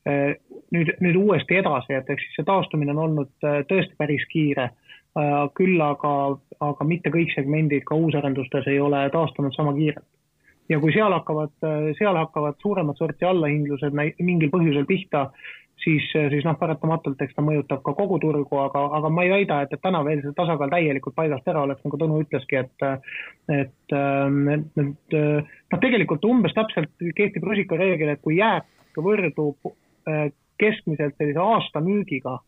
S3: nüüd, nüüd uuesti edasi, et eks siis see taastumine on olnud tõesti päris kiire. küll aga, aga mitte kõik segmendid ka uusarendustes ei ole taastunud sama kiirelt ja kui seal hakkavad, seal hakkavad suuremat sorti allahindlused mingil põhjusel pihta, siis, siis noh, paratamatult eks ta mõjutab ka kogu turgu, aga, aga ma ei väida, et, et täna veel see tasakaal täielikult paigast ära oleks, nagu Tõnu ütleski, et et, et, et noh, tegelikult umbes täpselt kehtib rusikareegel, et kui jääk võrdub äh, keskmiselt sellise aasta müügiga,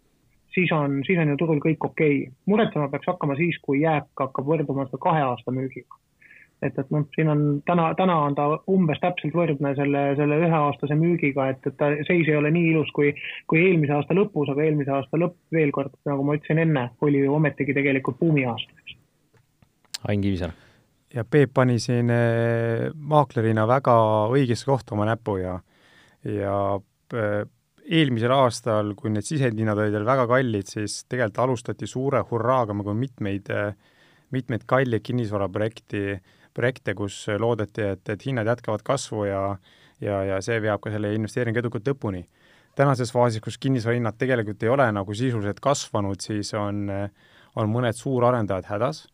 S3: siis on, siis on ju turul kõik okei. Okay.. muretsema peaks hakkama siis, kui jääk hakkab võrduma seda kahe aasta müügiga et, et noh, siin on täna, täna on ta umbes täpselt võrdne selle, selle üheaastase müügiga, et, et ta seis ei ole nii ilus kui, kui eelmise aasta lõpus, aga eelmise aasta lõpp, veel kord, nagu ma ütlesin enne, oli ju ometigi tegelikult buumiaasta, eks.
S1: Ain Kivisäär.
S2: ja Peep pani siin eh, maaklerina väga õigesse kohta oma näpu ja, ja eh, eelmisel aastal, kui need sisendhinnad olid veel väga kallid, siis tegelikult alustati suure hurraaga nagu mitmeid, eh, mitmeid kalleid kinnisvaraprojekti äh, projekte, kus loodeti, et, et hinnad jätkavad kasvu ja ja, ja see veab ka selle investeeringu edukalt lõpuni. tänases faasis, kus kinnisvarahinnad tegelikult ei ole nagu sisuliselt kasvanud, siis on, on mõned suurarendajad hädas,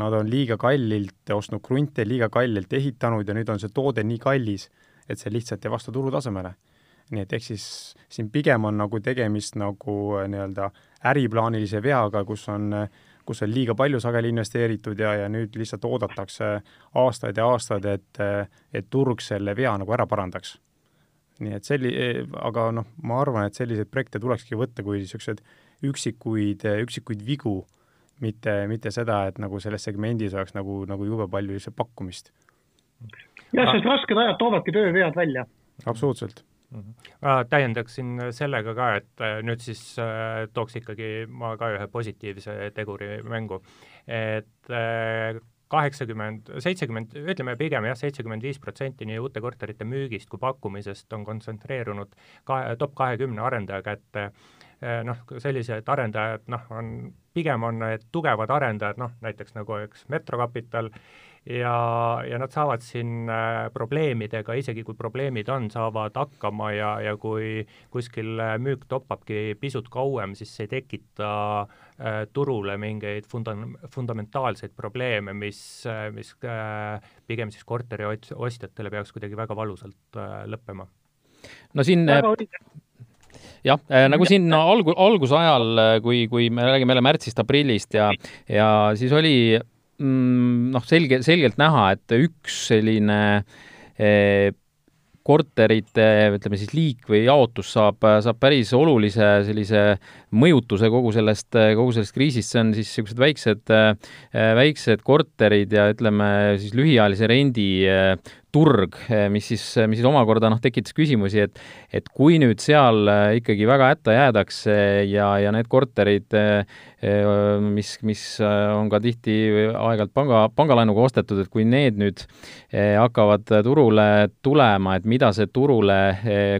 S2: nad on liiga kallilt ostnud krunte, liiga kallilt ehitanud ja nüüd on see toode nii kallis, et see lihtsalt ei vasta turutasemele nii et ehk siis siin pigem on nagu tegemist nagu nii-öelda äriplaanilise veaga, kus on äh, kus on liiga palju sageli investeeritud ja, ja nüüd lihtsalt oodatakse aastaid ja aastaid, et, et turg selle vea nagu ära parandaks. nii et selli-, aga noh, ma arvan, et selliseid projekte tulekski võtta kui niisugused üksikuid, üksikuid vigu, mitte, mitte seda, et nagu selles segmendis oleks nagu, nagu jube palju lihtsalt pakkumist.
S3: jah, sest rasked ajad toovadki töövead välja.
S2: absoluutselt.
S4: Täiendaksin sellega ka, et äh, nüüd siis äh, tooks ikkagi ma ka ühe positiivse teguri mängu, et äh, kaheksakümmend, seitsekümmend, ütleme pigem jah, seitsekümmend viis protsenti nii uute korterite müügist kui pakkumisest on kontsentreerunud kahe, top kahekümne arendaja kätte, noh, sellised arendajad, noh, on, pigem on need tugevad arendajad, noh, näiteks nagu üks Metrokapital, ja, ja nad saavad siin äh, probleemidega, isegi kui probleemid on, saavad hakkama ja, ja kui kuskil äh, müük toppabki pisut kauem, siis see ei tekita äh, turule mingeid funda-, fundamentaalseid probleeme, mis, äh, mis äh, pigem siis korteri ostjatele peaks kuidagi väga valusalt äh, lõppema.
S1: no siin jah, nagu siin algu-, alguse ajal, kui, kui me räägime jälle märtsist-aprillist ja, ja siis oli noh, selge, selgelt näha, et üks selline eh, korterite, ütleme siis liik või jaotus saab, saab päris olulise sellise mõjutuse kogu sellest, kogu sellest kriisist, see on siis niisugused väiksed, väiksed korterid ja ütleme siis lühiajalise rendi turg, mis siis, mis siis omakorda noh, tekitas küsimusi, et et kui nüüd seal ikkagi väga hätta jäädakse ja, ja need korterid, mis, mis on ka tihti aeg-ajalt panga, pangalaenuga ostetud, et kui need nüüd hakkavad turule tulema, et mida see turule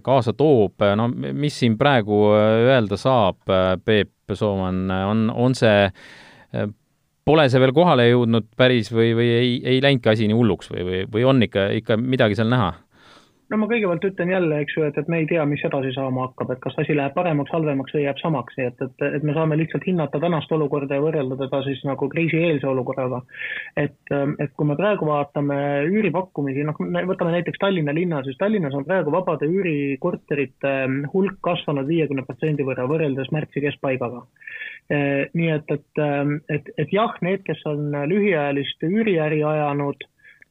S1: kaasa toob, no mis siin praegu öelda saab, Peep Sooman, on, on see pole see veel kohale jõudnud päris või, või ei, ei läinudki asi nii hulluks või, või, või on ikka, ikka midagi seal näha?
S3: No ma kõigepealt ütlen jälle, eks ju, et, et me ei tea, mis edasi saama hakkab, et kas asi läheb paremaks, halvemaks või jääb samaks, nii et, et, et me saame lihtsalt hinnata tänast olukorda ja võrrelda teda siis nagu kriisieelse olukorraga. et, et kui me praegu vaatame üüripakkumisi, noh, võtame näiteks Tallinna linna, siis Tallinnas on praegu vabade üürikorterite hulk kasvanud viiekümne protsendi võrra võrreldes märtsi keskpaigaga Eh, nii et, et, et, et jah, need, kes on lühiajalist üüriäri ajanud,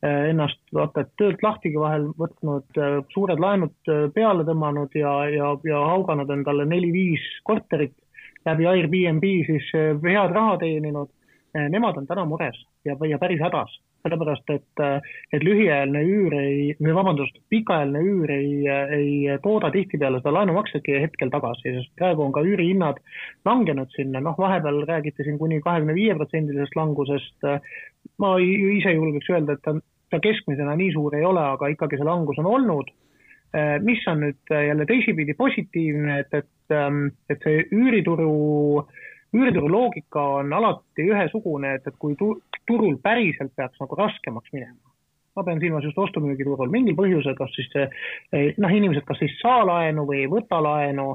S3: ennast vaata, et töölt lahtigi vahel võtnud, suured laenud peale tõmmanud ja, ja, ja hauganud endale neli-viis korterit läbi Airbnb siis head raha teeninud, nemad on täna mures ja, ja päris hädas sellepärast et, et lühiajaline üür ei, või vabandust, pikaajaline üür ei, ei tooda tihtipeale seda laenumaksetki hetkel tagasi, sest praegu on ka üürihinnad langenud sinna, noh, vahepeal räägiti siin kuni kahekümne viie protsendilisest langusest. ma ise julgeks öelda, et ta, ta keskmisena nii suur ei ole, aga ikkagi see langus on olnud mis on nüüd jälle teisipidi positiivne, et, et, et see üürituru, üürituru loogika on alati ühesugune, et, et kui tu, turul päriselt peaks nagu raskemaks minema. ma pean silmas just ostu-müügiturul mingil põhjusel, kas siis noh, inimesed kas ei saa laenu või ei võta laenu,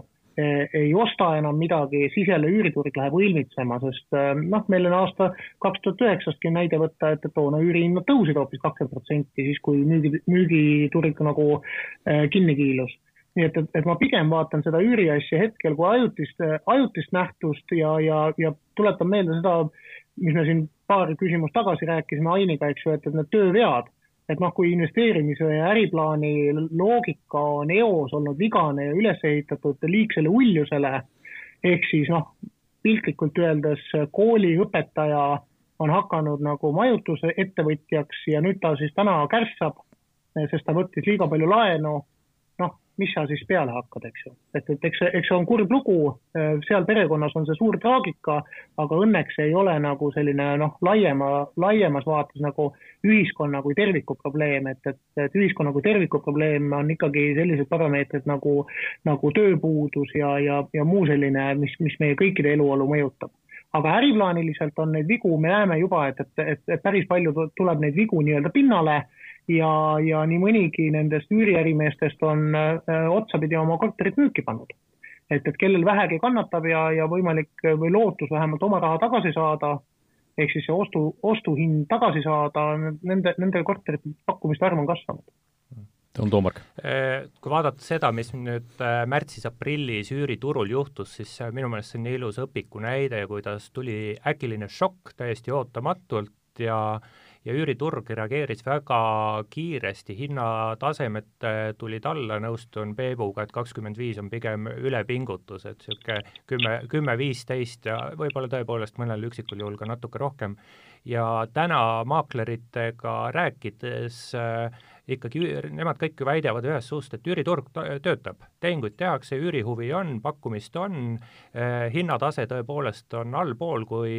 S3: ei osta enam midagi, siis jälle üüriturg läheb õilmitsema, sest noh, meil on aasta kaks tuhat üheksastki näide võtta, et toona üürihinnad tõusid hoopis kakskümmend protsenti, siis kui müügi, müügiturg nagu kinni kiilus nii et, et, et ma pigem vaatan seda üüriasja hetkel kui ajutist, ajutist nähtust ja, ja, ja tuletan meelde seda, mis me siin paar küsimust tagasi rääkisime Ainiga, eks ju, et, et need töövead, et noh, kui investeerimise ja äriplaani loogika on eos olnud vigane ja üles ehitatud liigsele uljusele, ehk siis noh, piltlikult öeldes kooliõpetaja on hakanud nagu majutuse ettevõtjaks ja nüüd ta siis täna kärssab, sest ta võttis liiga palju laenu mis sa siis peale hakkad, eks ju. et, et eks eks see on kurb lugu, seal perekonnas on see suur traagika, aga õnneks ei ole nagu selline noh, laiema, laiemas vaates nagu ühiskonna kui terviku probleem, et, et, et ühiskonna kui terviku probleem on ikkagi sellised parameetrid nagu, nagu tööpuudus ja, ja, ja muu selline, mis, mis meie kõikide eluolu mõjutab aga äriplaaniliselt on neid vigu, me näeme juba, et, et, et, päris palju tuleb neid vigu nii-öelda pinnale ja, ja nii mõnigi nendest üüriärimeestest on äh, otsapidi oma korterit müüki pannud. et, et kellel vähegi kannatab ja, ja võimalik või lootus vähemalt oma raha tagasi saada, ehk siis see ostu, ostuhind tagasi saada, nende, nende korterite pakkumiste arv on kasvanud
S1: on Toomark?
S4: Äh, kui vaadata seda, mis nüüd äh, märtsis-aprillis üüriturul juhtus, siis minu meelest see on nii ilus õpiku näide, kuidas tuli äkiline šokk täiesti ootamatult ja ja üüriturg reageeris väga kiiresti, hinnatasemed tulid alla, nõustun Peebuga, et kakskümmend viis on pigem ülepingutus, et niisugune kümme, kümme, viisteist ja võib-olla tõepoolest mõnel üksikul juhul ka natuke rohkem. Ja täna maakleritega rääkides äh, ikkagi nemad kõik ju väidavad ühest suust, et üüriturg töötab, tehinguid tehakse, üürihuvi on, pakkumist on eh,, hinnatase tõepoolest on allpool, kui,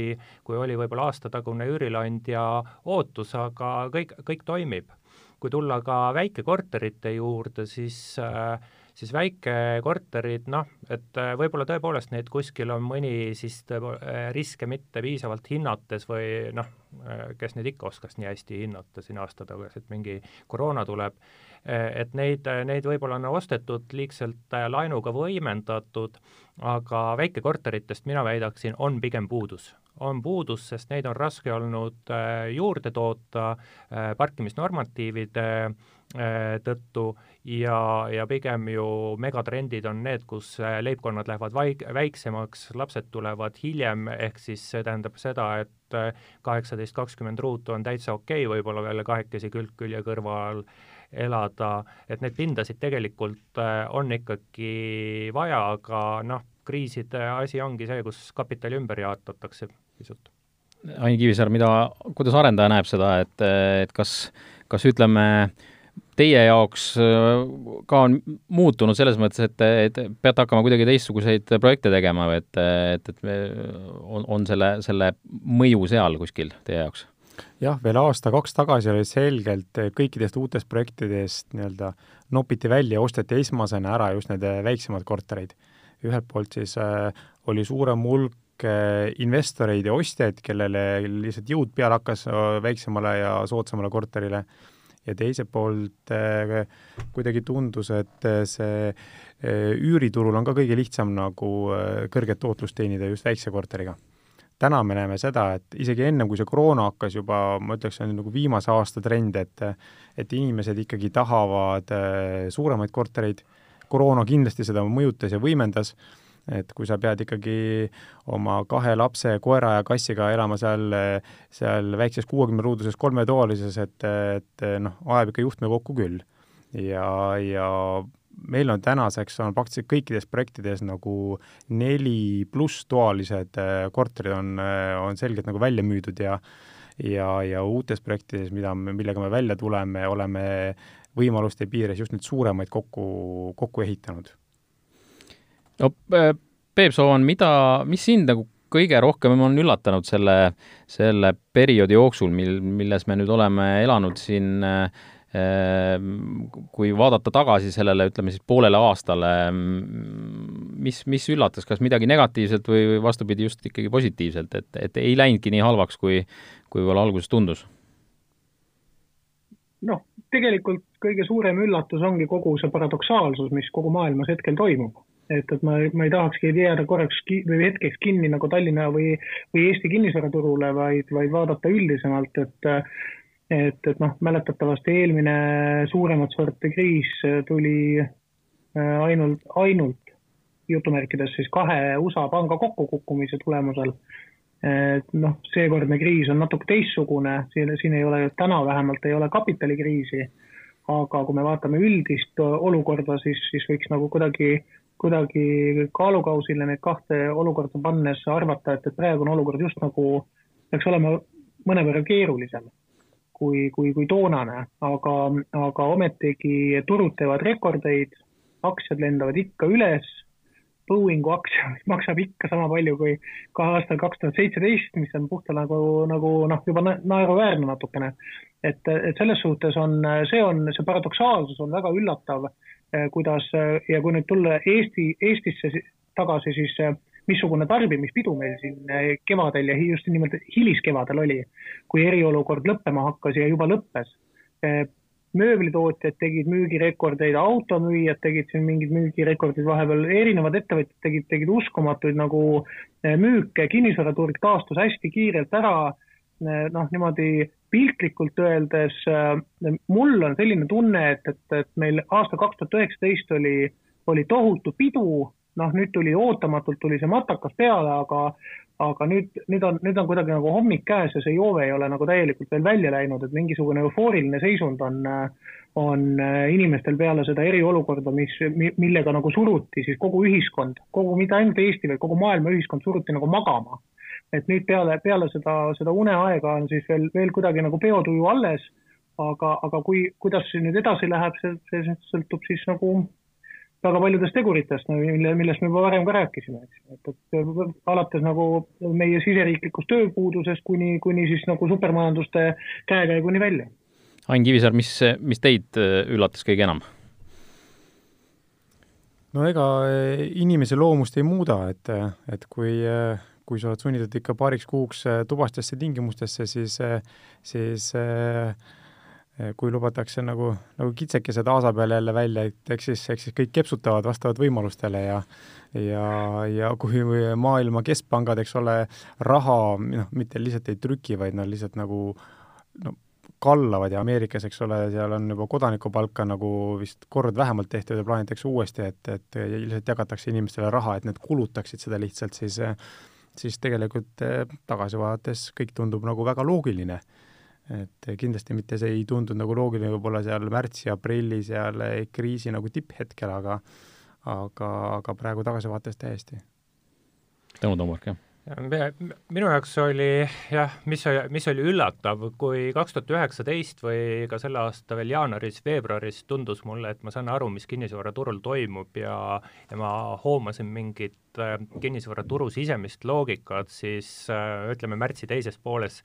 S4: kui oli võib-olla aastatagune üürileandja ootus, aga kõik, kõik toimib. kui tulla ka väikekorterite juurde, siis äh, siis väikekorterid, noh, et äh, võib-olla tõepoolest neid kuskil on mõni siis tõepool-, äh, riske mitte piisavalt hinnates või noh, äh, kes neid ikka oskas nii hästi hinnata siin aasta tagasi, et mingi koroona tuleb, et neid, neid võib-olla on ostetud liigselt laenuga võimendatud, aga väikekorteritest mina väidaksin, on pigem puudus. On puudus, sest neid on raske olnud juurde toota parkimisnormatiivide tõttu ja, ja pigem ju megatrendid on need, kus äh, leibkonnad lähevad vaik-, väiksemaks, lapsed tulevad hiljem, ehk siis see tähendab seda, et äh, kaheksateist, kakskümmend ruutu on täitsa okei okay, võib-olla veel kahekesi külg külje kõrval elada, et neid pindasid tegelikult äh, on ikkagi vaja, aga noh, kriiside asi ongi see, kus kapitali ümber jaotatakse pisut.
S1: Ain Kivisaar, mida, kuidas arendaja näeb seda, et, et kas, kas ütleme, teie jaoks äh, ka on muutunud selles mõttes, et, et peate hakkama kuidagi teistsuguseid projekte tegema või et, et, et on, on selle, selle mõju seal kuskil teie jaoks?
S2: jah, veel aasta-kaks tagasi oli selgelt kõikidest uutest projektidest nii-öelda nopiti välja, osteti esmasena ära just need väiksemad korterid. ühelt poolt siis äh, oli suurem hulk äh, investoreid ja ostjaid, kellele lihtsalt jõud peale hakkas äh, väiksemale ja soodsamale korterile ja teiselt poolt äh, kuidagi tundus, et äh, see äh, üüriturul on ka kõige lihtsam nagu kõrget tootlust teenida just väikse korteriga. täna me näeme seda, et isegi ennem, kui see koroona hakkas juba, ma ütleks, see on nagu viimase aasta trend, et et inimesed ikkagi tahavad suuremaid kortereid, koroona kindlasti seda mõjutas ja võimendas et kui sa pead ikkagi oma kahe lapse, koera ja kassiga elama seal, seal väikses kuuekümneruuduses kolmetoalises, et, et noh, ajab ikka juhtme kokku küll. ja, ja meil on tänaseks on praktiliselt kõikides projektides nagu neli pluss toalised äh, korterid on, äh, on selgelt nagu välja müüdud ja ja, ja uutes projektides, mida me, millega me välja tuleme, oleme võimaluste piires just neid suuremaid kokku, kokku ehitanud
S1: no Peep Soovan, mida, mis sind nagu kõige rohkem on üllatanud selle, selle perioodi jooksul, mil, milles me nüüd oleme elanud siin kui vaadata tagasi sellele, ütleme siis poolele aastale, mis, mis üllatas, kas midagi negatiivselt või vastupidi, just ikkagi positiivselt, et, et ei läinudki nii halvaks, kui, kui võib-olla alguses tundus?
S3: noh, tegelikult kõige suurem üllatus ongi kogu see paradoksaalsus, mis kogu maailmas hetkel toimub et, et ma, ma ei tahakski jääda korraks ki, või hetkeks kinni nagu Tallinna või, või Eesti kinnisvaraturule, vaid, vaid vaadata üldisemalt, et et, et noh, mäletatavasti eelmine suuremat sorti kriis tuli äh, ainult, ainult jutumärkides siis kahe USA panga kokkukukkumise tulemusel. et noh, seekordne kriis on natuke teistsugune, siin, siin ei ole, täna vähemalt ei ole kapitalikriisi, aga kui me vaatame üldist olukorda, siis, siis võiks nagu kuidagi kuidagi kaalukausile neid kahte olukorda pannes arvata, et, et praegune olukord just nagu peaks olema mõnevõrra keerulisem kui, kui, kui toonane, aga, aga ometigi turud teevad rekordeid, aktsiad lendavad ikka üles, Boeingu aktsia maksab ikka sama palju kui ka aastal kaks tuhat seitseteist, mis on puhta nagu, nagu noh, juba naeruväärne natukene. et, et selles suhtes on, see on, see paradoksaalsus on väga üllatav kuidas äh, ja kui nüüd tulla Eesti, Eestisse tagasi, siis äh, missugune tarbimispidu meil siin kevadel ja just nimelt hiliskevadel oli, kui eriolukord lõppema hakkas ja juba lõppes. mööblitootjad tegid müügirekordeid, automüüjad tegid siin mingid müügirekordid vahepeal, erinevad ettevõtjad tegid, tegid uskumatuid nagu müüke, kinnisvaraturg taastus hästi kiirelt ära noh, niimoodi piltlikult öeldes mul on selline tunne, et, et, et meil aasta kaks tuhat üheksateist oli, oli tohutu pidu, noh nüüd tuli ootamatult tuli see matakas peale, aga aga nüüd, nüüd on, nüüd on kuidagi nagu hommik käes ja see joove ei ole nagu täielikult veel välja läinud, et mingisugune eufooriline seisund on, on inimestel peale seda eriolukorda, mis, millega nagu suruti siis kogu ühiskond, kogu, mitte ainult Eesti, vaid kogu maailma ühiskond suruti nagu magama. Et nüüd peale, peale seda, seda uneaega on siis veel, veel kuidagi nagu peotuju alles, aga, aga kui, kuidas see nüüd edasi läheb, see, see sõltub siis nagu väga paljudest teguritest, mille, millest me juba varem ka rääkisime, eks, et, et alates nagu meie siseriiklikust tööpuudusest kuni, kuni siis nagu supermajanduste käekäiguni välja.
S1: Ain Kivisaar, mis, mis teid äh, üllatas kõige enam?
S2: no ega äh, inimese loomust ei muuda, et, et kui, äh, kui sa oled sunnitud ikka paariks kuuks tubastesse tingimustesse, siis, siis äh, kui lubatakse nagu, nagu kitsekesed aasa peal jälle välja, et eks siis, eks siis kõik kepsutavad vastavalt võimalustele ja ja, ja kui maailma keskpangad, eks ole, raha noh, mitte lihtsalt ei trüki, vaid nad lihtsalt nagu no kallavad ja Ameerikas, eks ole, seal on juba kodanikupalka nagu vist kord vähemalt tehtud ja plaanitakse uuesti, et, et lihtsalt jagatakse inimestele raha, et need kulutaksid seda lihtsalt, siis siis tegelikult eh, tagasi vaadates kõik tundub nagu väga loogiline et kindlasti mitte see ei tundunud nagu loogiline võib-olla seal märtsi-aprilli seal kriisi nagu tipphetkel, aga aga, aga praegu tagasivaates täiesti.
S1: Tõnu Toomurk, jah?
S4: Minu jaoks oli jah, mis, mis oli üllatav, kui kaks tuhat üheksateist või ka selle aasta veel jaanuaris-veebruaris tundus mulle, et ma saan aru, mis kinnisvaraturul toimub ja, ja ma hoomasin mingit äh, kinnisvaraturu sisemist loogikat, siis äh, ütleme, märtsi teises pooles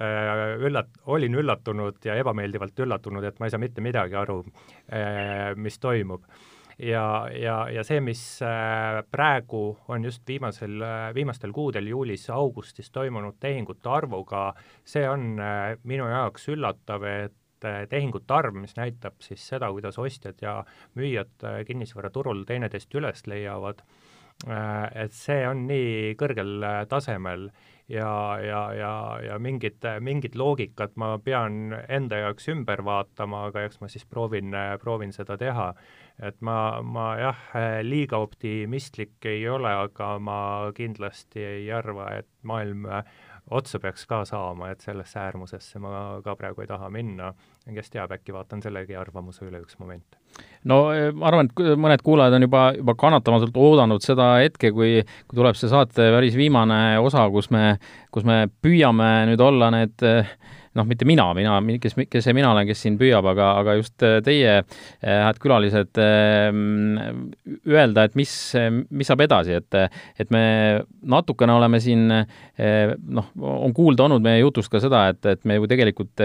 S4: äh, üllat-, olin üllatunud ja ebameeldivalt üllatunud, et ma ei saa mitte midagi aru, äh, mis toimub. Ja, ja, ja see, mis äh, praegu on just viimasel, viimastel kuudel, juulis-augustis toimunud tehingute arvuga, see on minu jaoks üllatav, et tehingute arv, mis näitab siis seda, kuidas ostjad ja müüjad kinnisvaraturul teineteist üles leiavad, et see on nii kõrgel tasemel ja, ja, ja, ja mingit, mingit loogikat ma pean enda jaoks ümber vaatama, aga eks ma siis proovin, proovin seda teha. et ma, ma jah, liiga optimistlik ei ole, aga ma kindlasti ei arva, et maailm otsa peaks ka saama, et sellesse äärmusesse ma ka praegu ei taha minna. kes teab, äkki vaatan sellegi arvamuse üle üks moment
S1: no eh, ma arvan, et mõned kuulajad on juba, juba kannatamatult oodanud seda hetke, kui, kui tuleb see saate päris viimane osa, kus me, kus me püüame nüüd olla need äh, noh, mitte mina, mina, kes, kes see mina olen, kes siin püüab, aga, aga just äh, teie, äh, head külalised, ähm, öelda, et mis, mis saab edasi, et, et me natukene oleme siin äh, noh, on kuulda olnud meie jutust ka seda, et, et me ju tegelikult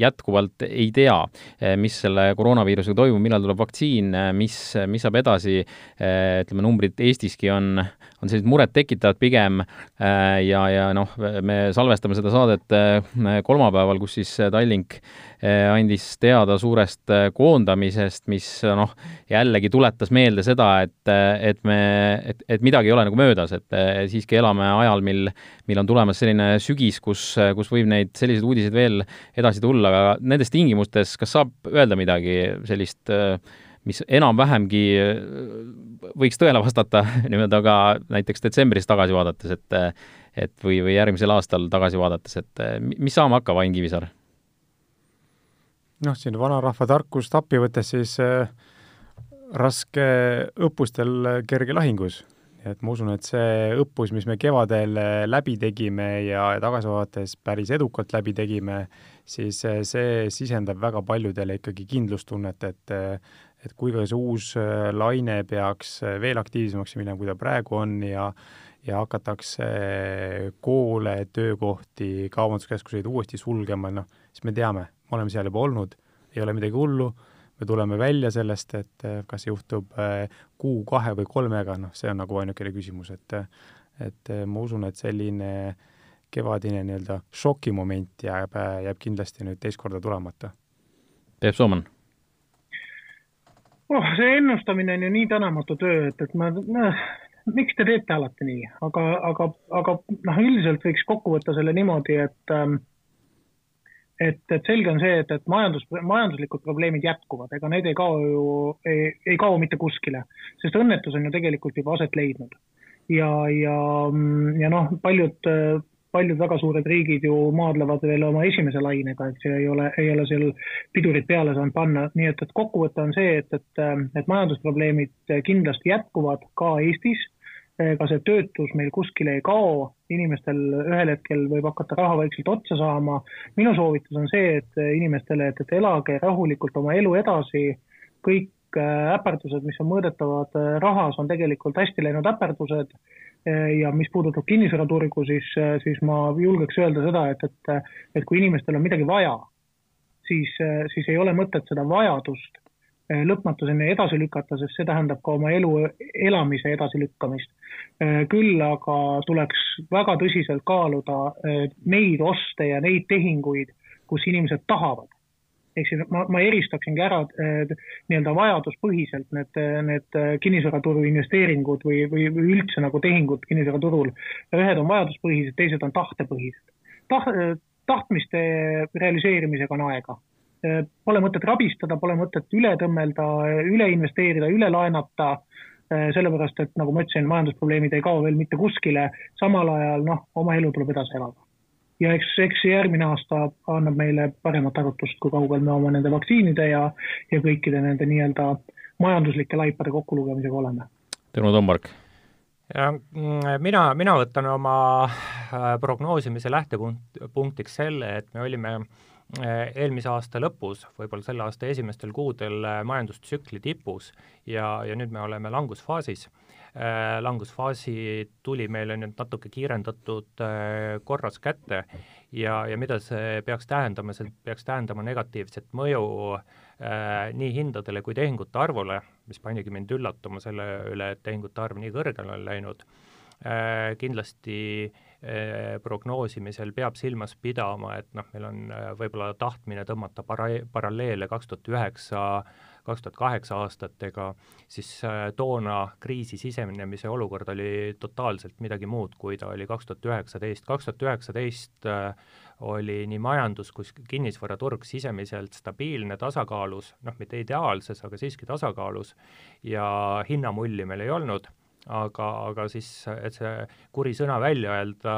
S1: jätkuvalt ei tea, mis selle koroonaviirusega toimub, millal tuleb vaktsiin, mis, mis saab edasi, ütleme, numbrid Eestiski on, on sellised murettekitavad pigem ja, ja noh, me salvestame seda saadet kolmapäeval, kolmapäeval, kus siis äh, Tallink äh, andis teada suurest äh, koondamisest, mis noh, jällegi tuletas meelde seda, et, et me, et, et midagi ei ole nagu möödas, et siiski elame ajal, mil, mil on tulemas selline sügis, kus, kus võib neid selliseid uudiseid veel edasi tulla, aga nendes tingimustes, kas saab öelda midagi sellist mis enam-vähemgi võiks tõele vastata nii-öelda ka näiteks detsembris tagasi vaadates, et et või, või järgmisel aastal tagasi vaadates, et eh, mis saama hakkab, Ain Kivisaar?
S2: noh, siin vanarahva tarkust appi võttes, siis äh, raske õppustel kerge lahingus. et ma usun, et see õppus, mis me kevadel eh, läbi tegime ja tagasi vaadates päris edukalt läbi tegime, siis see sisendab väga paljudele ikkagi kindlustunnet, et et kui ka see uus laine peaks veel aktiivsemaks minema, kui ta praegu on ja ja hakatakse koole, töökohti, kaubanduskeskuseid uuesti sulgema, noh, siis me teame, me oleme seal juba olnud, ei ole midagi hullu, me tuleme välja sellest, et kas juhtub kuu, kahe või kolmega, noh, see on nagu ainukene küsimus, et et ma usun, et selline kevadine nii-öelda šokimoment jääb, jääb kindlasti nüüd teist korda tulemata.
S1: Peep Soomann
S3: oh, see ennustamine on ju nii tänamatu töö, et, et ma, miks te teete alati nii, aga, aga, aga noh, üldiselt võiks kokku võtta selle niimoodi, et ähm, et, et selge on see, et, et majandus, majanduslikud probleemid jätkuvad, ega need ei kao ju, ei, ei kao mitte kuskile, sest õnnetus on ju tegelikult juba aset leidnud. ja, ja, ja noh, paljud paljud väga suured riigid ju maadlevad veel oma esimese lainega, eks ju, ei ole, ei ole seal pidurit peale saanud panna, nii et, et kokkuvõte on see, et, et, et majandusprobleemid kindlasti jätkuvad ka Eestis, ka see töötus meil kuskile ei kao, inimestel ühel hetkel võib hakata raha vaikselt otsa saama. minu soovitus on see, et inimestele, et, et elage rahulikult oma elu edasi, kõik äpardused, mis on mõõdetavad rahas, on tegelikult hästi läinud äpardused ja mis puudutab kinnisvaraturgu, siis, siis ma julgeks öelda seda, et, et, et kui inimestel on midagi vaja, siis, siis ei ole mõtet seda vajadust lõpmatuseni edasi lükata, sest see tähendab ka oma elu elamise edasilükkamist. küll aga tuleks väga tõsiselt kaaluda neid oste ja neid tehinguid, kus inimesed tahavad ehk siis ma, ma eristaksingi ära nii-öelda vajaduspõhiselt need, need kinnisvaraturu investeeringud või, või, või üldse nagu tehingud kinnisvaraturul. ühed on vajaduspõhised, teised on tahtepõhised. Taht-, tahtmiste realiseerimisega on aega. Pole mõtet rabistada, pole mõtet üle tõmmelda, üle investeerida, üle laenata sellepärast, et nagu ma ütlesin, majandusprobleemid ei kao veel mitte kuskile, samal ajal noh, oma elu tuleb edasi elada ja eks, eks järgmine aasta annab meile paremat arutust, kui kaugel me oma nende vaktsiinide ja, ja kõikide nende nii-öelda majanduslike laipade kokkulugemisega oleme.
S1: Tõnu Tombark
S4: ja mm, mina, mina võtan oma äh, prognoosimise lähtepunktiks selle, et me olime äh, eelmise aasta lõpus, võib-olla selle aasta esimestel kuudel äh, majandustsükli tipus ja, ja nüüd me oleme langusfaasis langusfaasi tuli meile nüüd natuke kiirendatud äh, korras kätte ja, ja mida see peaks tähendama, see peaks tähendama negatiivset mõju äh, nii hindadele kui tehingute arvule, mis panigi mind üllatuma selle üle, et tehingute arv nii kõrgele on läinud. Äh,, kindlasti äh, prognoosimisel peab silmas pidama, et noh, meil on äh, võib-olla tahtmine tõmmata para-, paralleele kaks tuhat üheksa kaks tuhat kaheksa aastatega, siis äh, toona kriisi sisenemise olukord oli totaalselt midagi muud, kui ta oli kaks tuhat üheksateist. kaks tuhat üheksateist äh, oli nii majandus kui kinnisvaraturg sisemiselt stabiilne, tasakaalus, noh, mitte ideaalses, aga siiski tasakaalus, ja hinnamulli meil ei olnud aga, aga siis, et see kuri sõna välja öelda,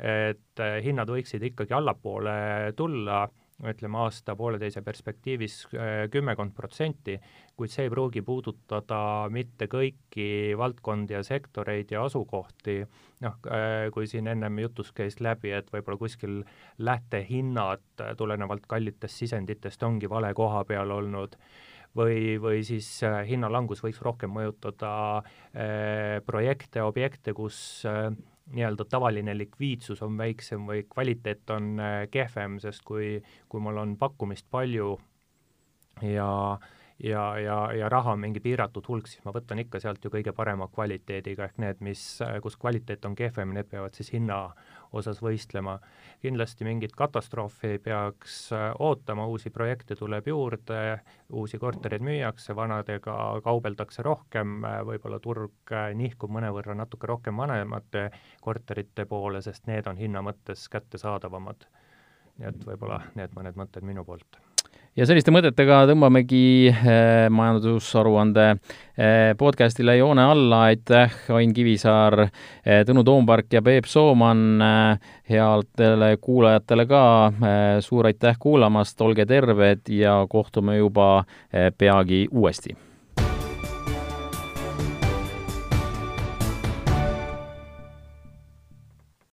S4: et hinnad võiksid ikkagi allapoole tulla ütleme aasta-pooleteise perspektiivis äh, kümmekond protsenti, kuid see ei pruugi puudutada mitte kõiki valdkondi ja sektoreid ja asukohti, noh, äh, kui siin ennem jutus käis läbi, et võib-olla kuskil lähtehinnad tulenevalt kallitest sisenditest ongi vale koha peal olnud, või, või siis äh, hinnalangus võiks rohkem mõjutada äh, projekte, objekte, kus äh, nii-öelda tavaline likviidsus on väiksem või kvaliteet on äh, kehvem, sest kui, kui mul on pakkumist palju ja ja, ja, ja raha on mingi piiratud hulk, siis ma võtan ikka sealt ju kõige parema kvaliteediga, ehk need, mis, kus kvaliteet on kehvem, need peavad siis hinna osas võistlema. kindlasti mingit katastroofi ei peaks äh, ootama, uusi projekte tuleb juurde, uusi kortereid müüakse, vanadega kaubeldakse rohkem, äh, võib-olla turg äh, nihkub mõnevõrra natuke rohkem vanemate korterite poole, sest need on hinna mõttes kättesaadavamad. nii et võib-olla need mõned mõtted minu poolt
S1: ja selliste mõtetega tõmbamegi eh, majandusaruande eh, podcastile joone alla, aitäh, Ain Kivisaar eh,, Tõnu Toompark ja Peep Sooman headele kuulajatele ka suur aitäh kuulamast, olge terved ja kohtume juba peagi uuesti